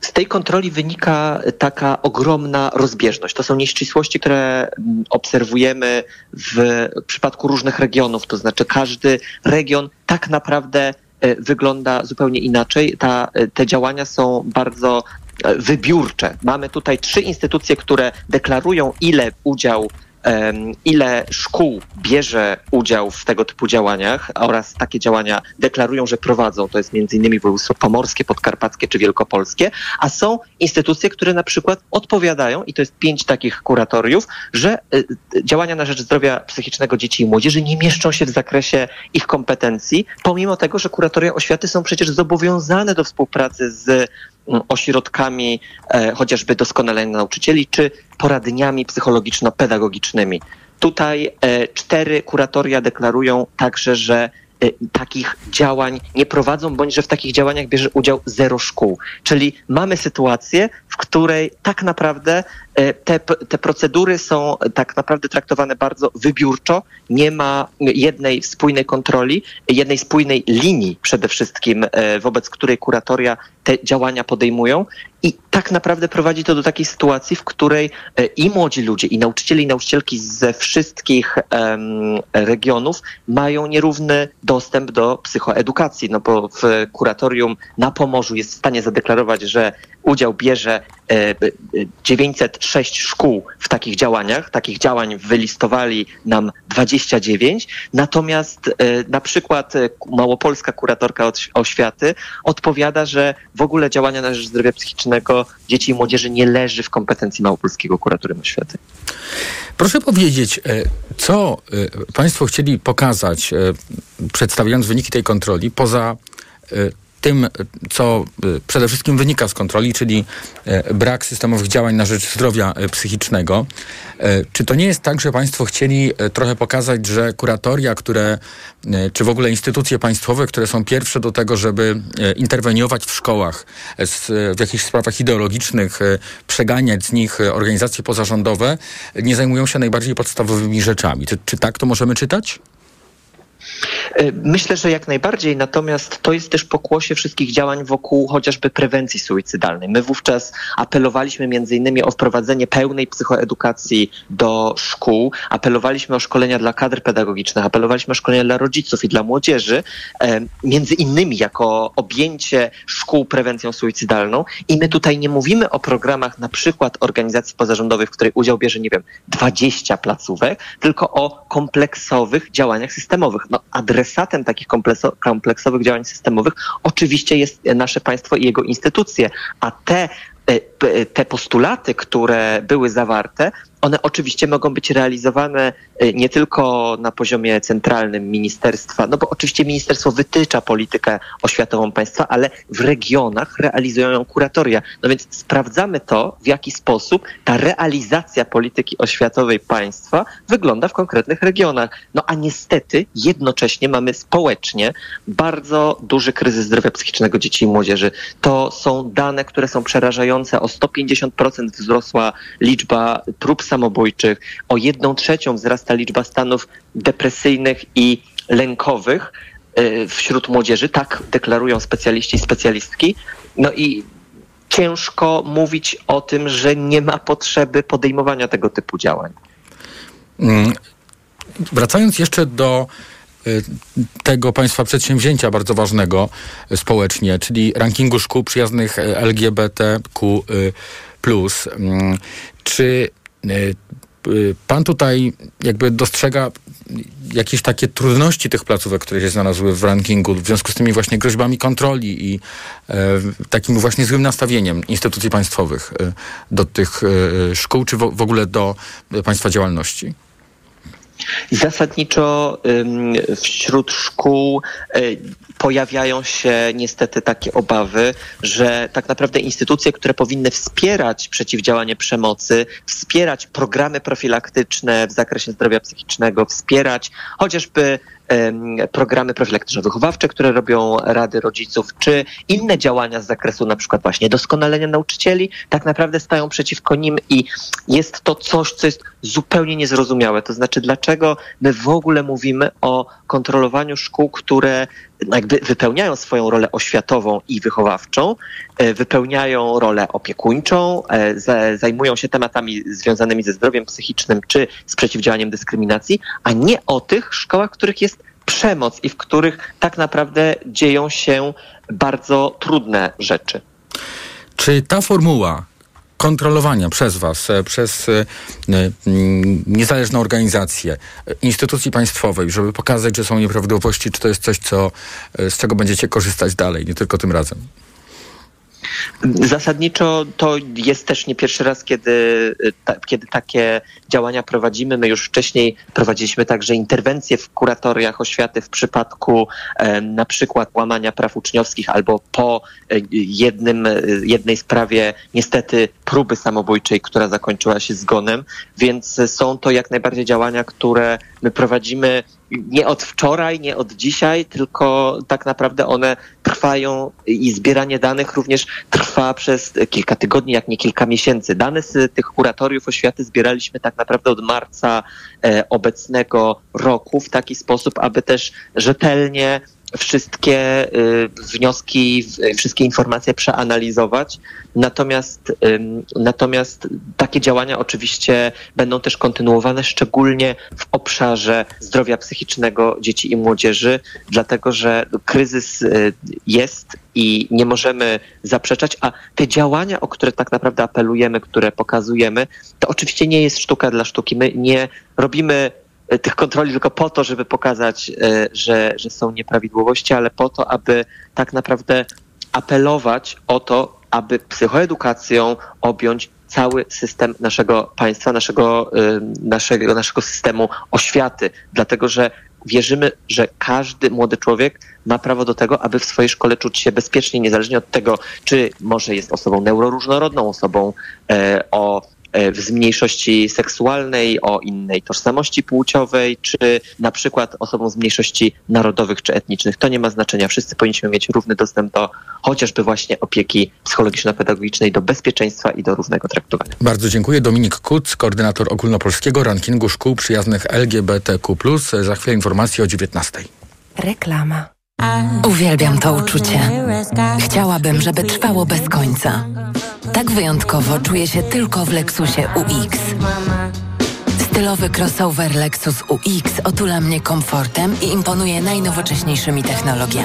Z tej kontroli wynika taka ogromna rozbieżność. To są nieścisłości, które mm, obserwujemy w przypadku różnych regionów. To znaczy, każdy region tak naprawdę e, wygląda zupełnie inaczej. Ta, e, te działania są bardzo e, wybiórcze. Mamy tutaj trzy instytucje, które deklarują, ile udział ile szkół bierze udział w tego typu działaniach oraz takie działania deklarują, że prowadzą. To jest innymi województwo pomorskie, podkarpackie czy wielkopolskie, a są instytucje, które na przykład odpowiadają, i to jest pięć takich kuratoriów, że y, działania na rzecz zdrowia psychicznego dzieci i młodzieży nie mieszczą się w zakresie ich kompetencji, pomimo tego, że kuratoria oświaty są przecież zobowiązane do współpracy z mm, ośrodkami e, chociażby doskonalenia nauczycieli, czy poradniami psychologiczno-pedagogicznymi. Tutaj e, cztery kuratoria deklarują także, że e, takich działań nie prowadzą, bądź że w takich działaniach bierze udział zero szkół. Czyli mamy sytuację, w której tak naprawdę e, te, te procedury są tak naprawdę traktowane bardzo wybiórczo. Nie ma jednej spójnej kontroli, jednej spójnej linii przede wszystkim, e, wobec której kuratoria te działania podejmują. I tak naprawdę prowadzi to do takiej sytuacji, w której e, i młodzi ludzie, i nauczyciele, i nauczycielki ze wszystkich em, regionów mają nierówny dostęp do psychoedukacji, no bo w kuratorium na Pomorzu jest w stanie zadeklarować, że udział bierze e, b- e, 906 szkół w takich działaniach. Takich działań wylistowali nam 29. Natomiast e, na przykład e, małopolska kuratorka oś- oświaty odpowiada, że w ogóle działania na rzecz zdrowia psychicznego dzieci i młodzieży nie leży w kompetencji małopolskiego kuratorium oświaty. Proszę powiedzieć, co Państwo chcieli pokazać, przedstawiając wyniki tej kontroli, poza tym, co y, przede wszystkim wynika z kontroli, czyli e, brak systemowych działań na rzecz zdrowia e, psychicznego. Czy to nie jest tak, że Państwo chcieli trochę pokazać, że kuratoria, które, czy w ogóle instytucje państwowe, które są pierwsze do tego, żeby interweniować w szkołach w jakichś sprawach ideologicznych, przeganiać z nich organizacje pozarządowe, nie zajmują się najbardziej podstawowymi rzeczami? Czy, czy tak to możemy czytać? E, Myślę, że jak najbardziej, natomiast to jest też pokłosie wszystkich działań wokół chociażby prewencji suicydalnej. My wówczas apelowaliśmy między innymi o wprowadzenie pełnej psychoedukacji do szkół, apelowaliśmy o szkolenia dla kadr pedagogicznych, apelowaliśmy o szkolenia dla rodziców i dla młodzieży, e, między innymi jako objęcie szkół prewencją suicydalną i my tutaj nie mówimy o programach na przykład organizacji pozarządowych, w której udział bierze, nie wiem, 20 placówek, tylko o kompleksowych działaniach systemowych. No, adresatem takich komplekso- kompleksowych działań systemowych oczywiście jest nasze państwo i jego instytucje, a te e, p- te postulaty, które były zawarte, one oczywiście mogą być realizowane e, nie tylko na poziomie centralnym ministerstwa, no bo oczywiście ministerstwo wytycza politykę oświatową państwa, ale w regionach realizują ją kuratoria. No więc sprawdzamy to, w jaki sposób ta realizacja polityki oświatowej państwa wygląda w konkretnych regionach. No a niestety jednocześnie mamy społecznie bardzo duży kryzys zdrowia psychicznego dzieci i młodzieży. To są dane, które są przerażające. O 150% wzrosła liczba prób samobójczych, o jedną trzecią wzrasta liczba stanów depresyjnych i lękowych y, wśród młodzieży. Tak deklarują specjaliści i specjalistki. No i ciężko mówić o tym, że nie ma potrzeby podejmowania tego typu działań. Mm, Wracając jeszcze do y, tego państwa przedsięwzięcia bardzo ważnego y, społecznie, czyli rankingu szkół przyjaznych LGBTQ+. Mm, Czy pan tutaj jakby dostrzega jakieś takie trudności tych placówek, które się znalazły w rankingu w związku z tymi właśnie groźbami kontroli i e, takim właśnie złym nastawieniem instytucji państwowych e, do tych e, szkół, czy w, w ogóle do e, państwa działalności? Zasadniczo wśród szkół y, pojawiają się niestety takie obawy, że tak naprawdę instytucje, które powinny wspierać przeciwdziałanie przemocy, wspierać programy profilaktyczne w zakresie zdrowia psychicznego, wspierać chociażby programy profilaktyczno-wychowawcze, które robią rady rodziców, czy inne działania z zakresu na przykład właśnie doskonalenia nauczycieli, tak naprawdę stają przeciwko nim i jest to coś, co jest zupełnie niezrozumiałe. To znaczy, dlaczego my w ogóle mówimy o kontrolowaniu szkół, które jakby wypełniają swoją rolę oświatową i wychowawczą, e, wypełniają rolę opiekuńczą, e, za- zajmują się tematami związanymi ze zdrowiem psychicznym czy z przeciwdziałaniem dyskryminacji, a nie o tych szkołach, w których jest przemoc i w których tak naprawdę dzieją się bardzo trudne rzeczy. Czy ta formuła kontrolowania przez Was, e, przez e, niezależne organizacje, e, instytucji państwowej, żeby pokazać, że są nieprawidłowości, czy to jest coś, co, z czego będziecie korzystać dalej, nie tylko tym razem? Zasadniczo to jest też nie pierwszy raz, kiedy, ta, kiedy takie działania prowadzimy. My już wcześniej prowadziliśmy także interwencje w kuratoriach oświaty w przypadku e, na przykład łamania praw uczniowskich albo po e, jednym, e, jednej sprawie niestety próby samobójczej, która zakończyła się zgonem, więc są to jak najbardziej działania, które my prowadzimy nie od wczoraj, nie od dzisiaj, tylko tak naprawdę one trwają i zbieranie danych również trwa przez kilka tygodni, jak nie kilka miesięcy. Dane z tych kuratoriów oświaty zbieraliśmy tak naprawdę od marca e, obecnego roku w taki sposób, aby też rzetelnie wszystkie y, wnioski, wszystkie informacje przeanalizować. Natomiast, natomiast takie działania oczywiście będą też kontynuowane, szczególnie w obszarze zdrowia psychicznego dzieci i młodzieży, dlatego że kryzys y, jest i nie możemy zaprzeczać, a te działania, o które tak naprawdę apelujemy, które pokazujemy, to oczywiście nie jest sztuka dla sztuki. My nie robimy tych kontroli tylko po to, żeby pokazać, e, że, że są nieprawidłowości, ale po to, aby tak naprawdę apelować o to, aby psychoedukacją objąć cały system naszego państwa, naszego, y, naszego, naszego systemu oświaty, dlatego że wierzymy, że każdy młody człowiek ma prawo do tego, aby w swojej szkole czuć się bezpiecznie, niezależnie od tego, czy może jest osobą neuroróżnorodną, osobą e, o e, z mniejszości seksualnej, o innej tożsamości płciowej, czy na przykład osobą z mniejszości narodowych czy etnicznych. To nie ma znaczenia. Wszyscy powinniśmy mieć równy dostęp do chociażby właśnie opieki psychologiczno-pedagogicznej, do bezpieczeństwa i do równego traktowania. Bardzo dziękuję. Dominik Kuc, koordynator ogólnopolskiego rankingu szkół przyjaznych LGBTQ+. Za chwilę informacje o 19. Reklama. Uwielbiam to uczucie. Chciałabym, żeby trwało bez końca. Tak wyjątkowo czuję się tylko w Lexusie UX. Stylowy crossover Lexus UX otula mnie komfortem i imponuje najnowocześniejszymi technologiami.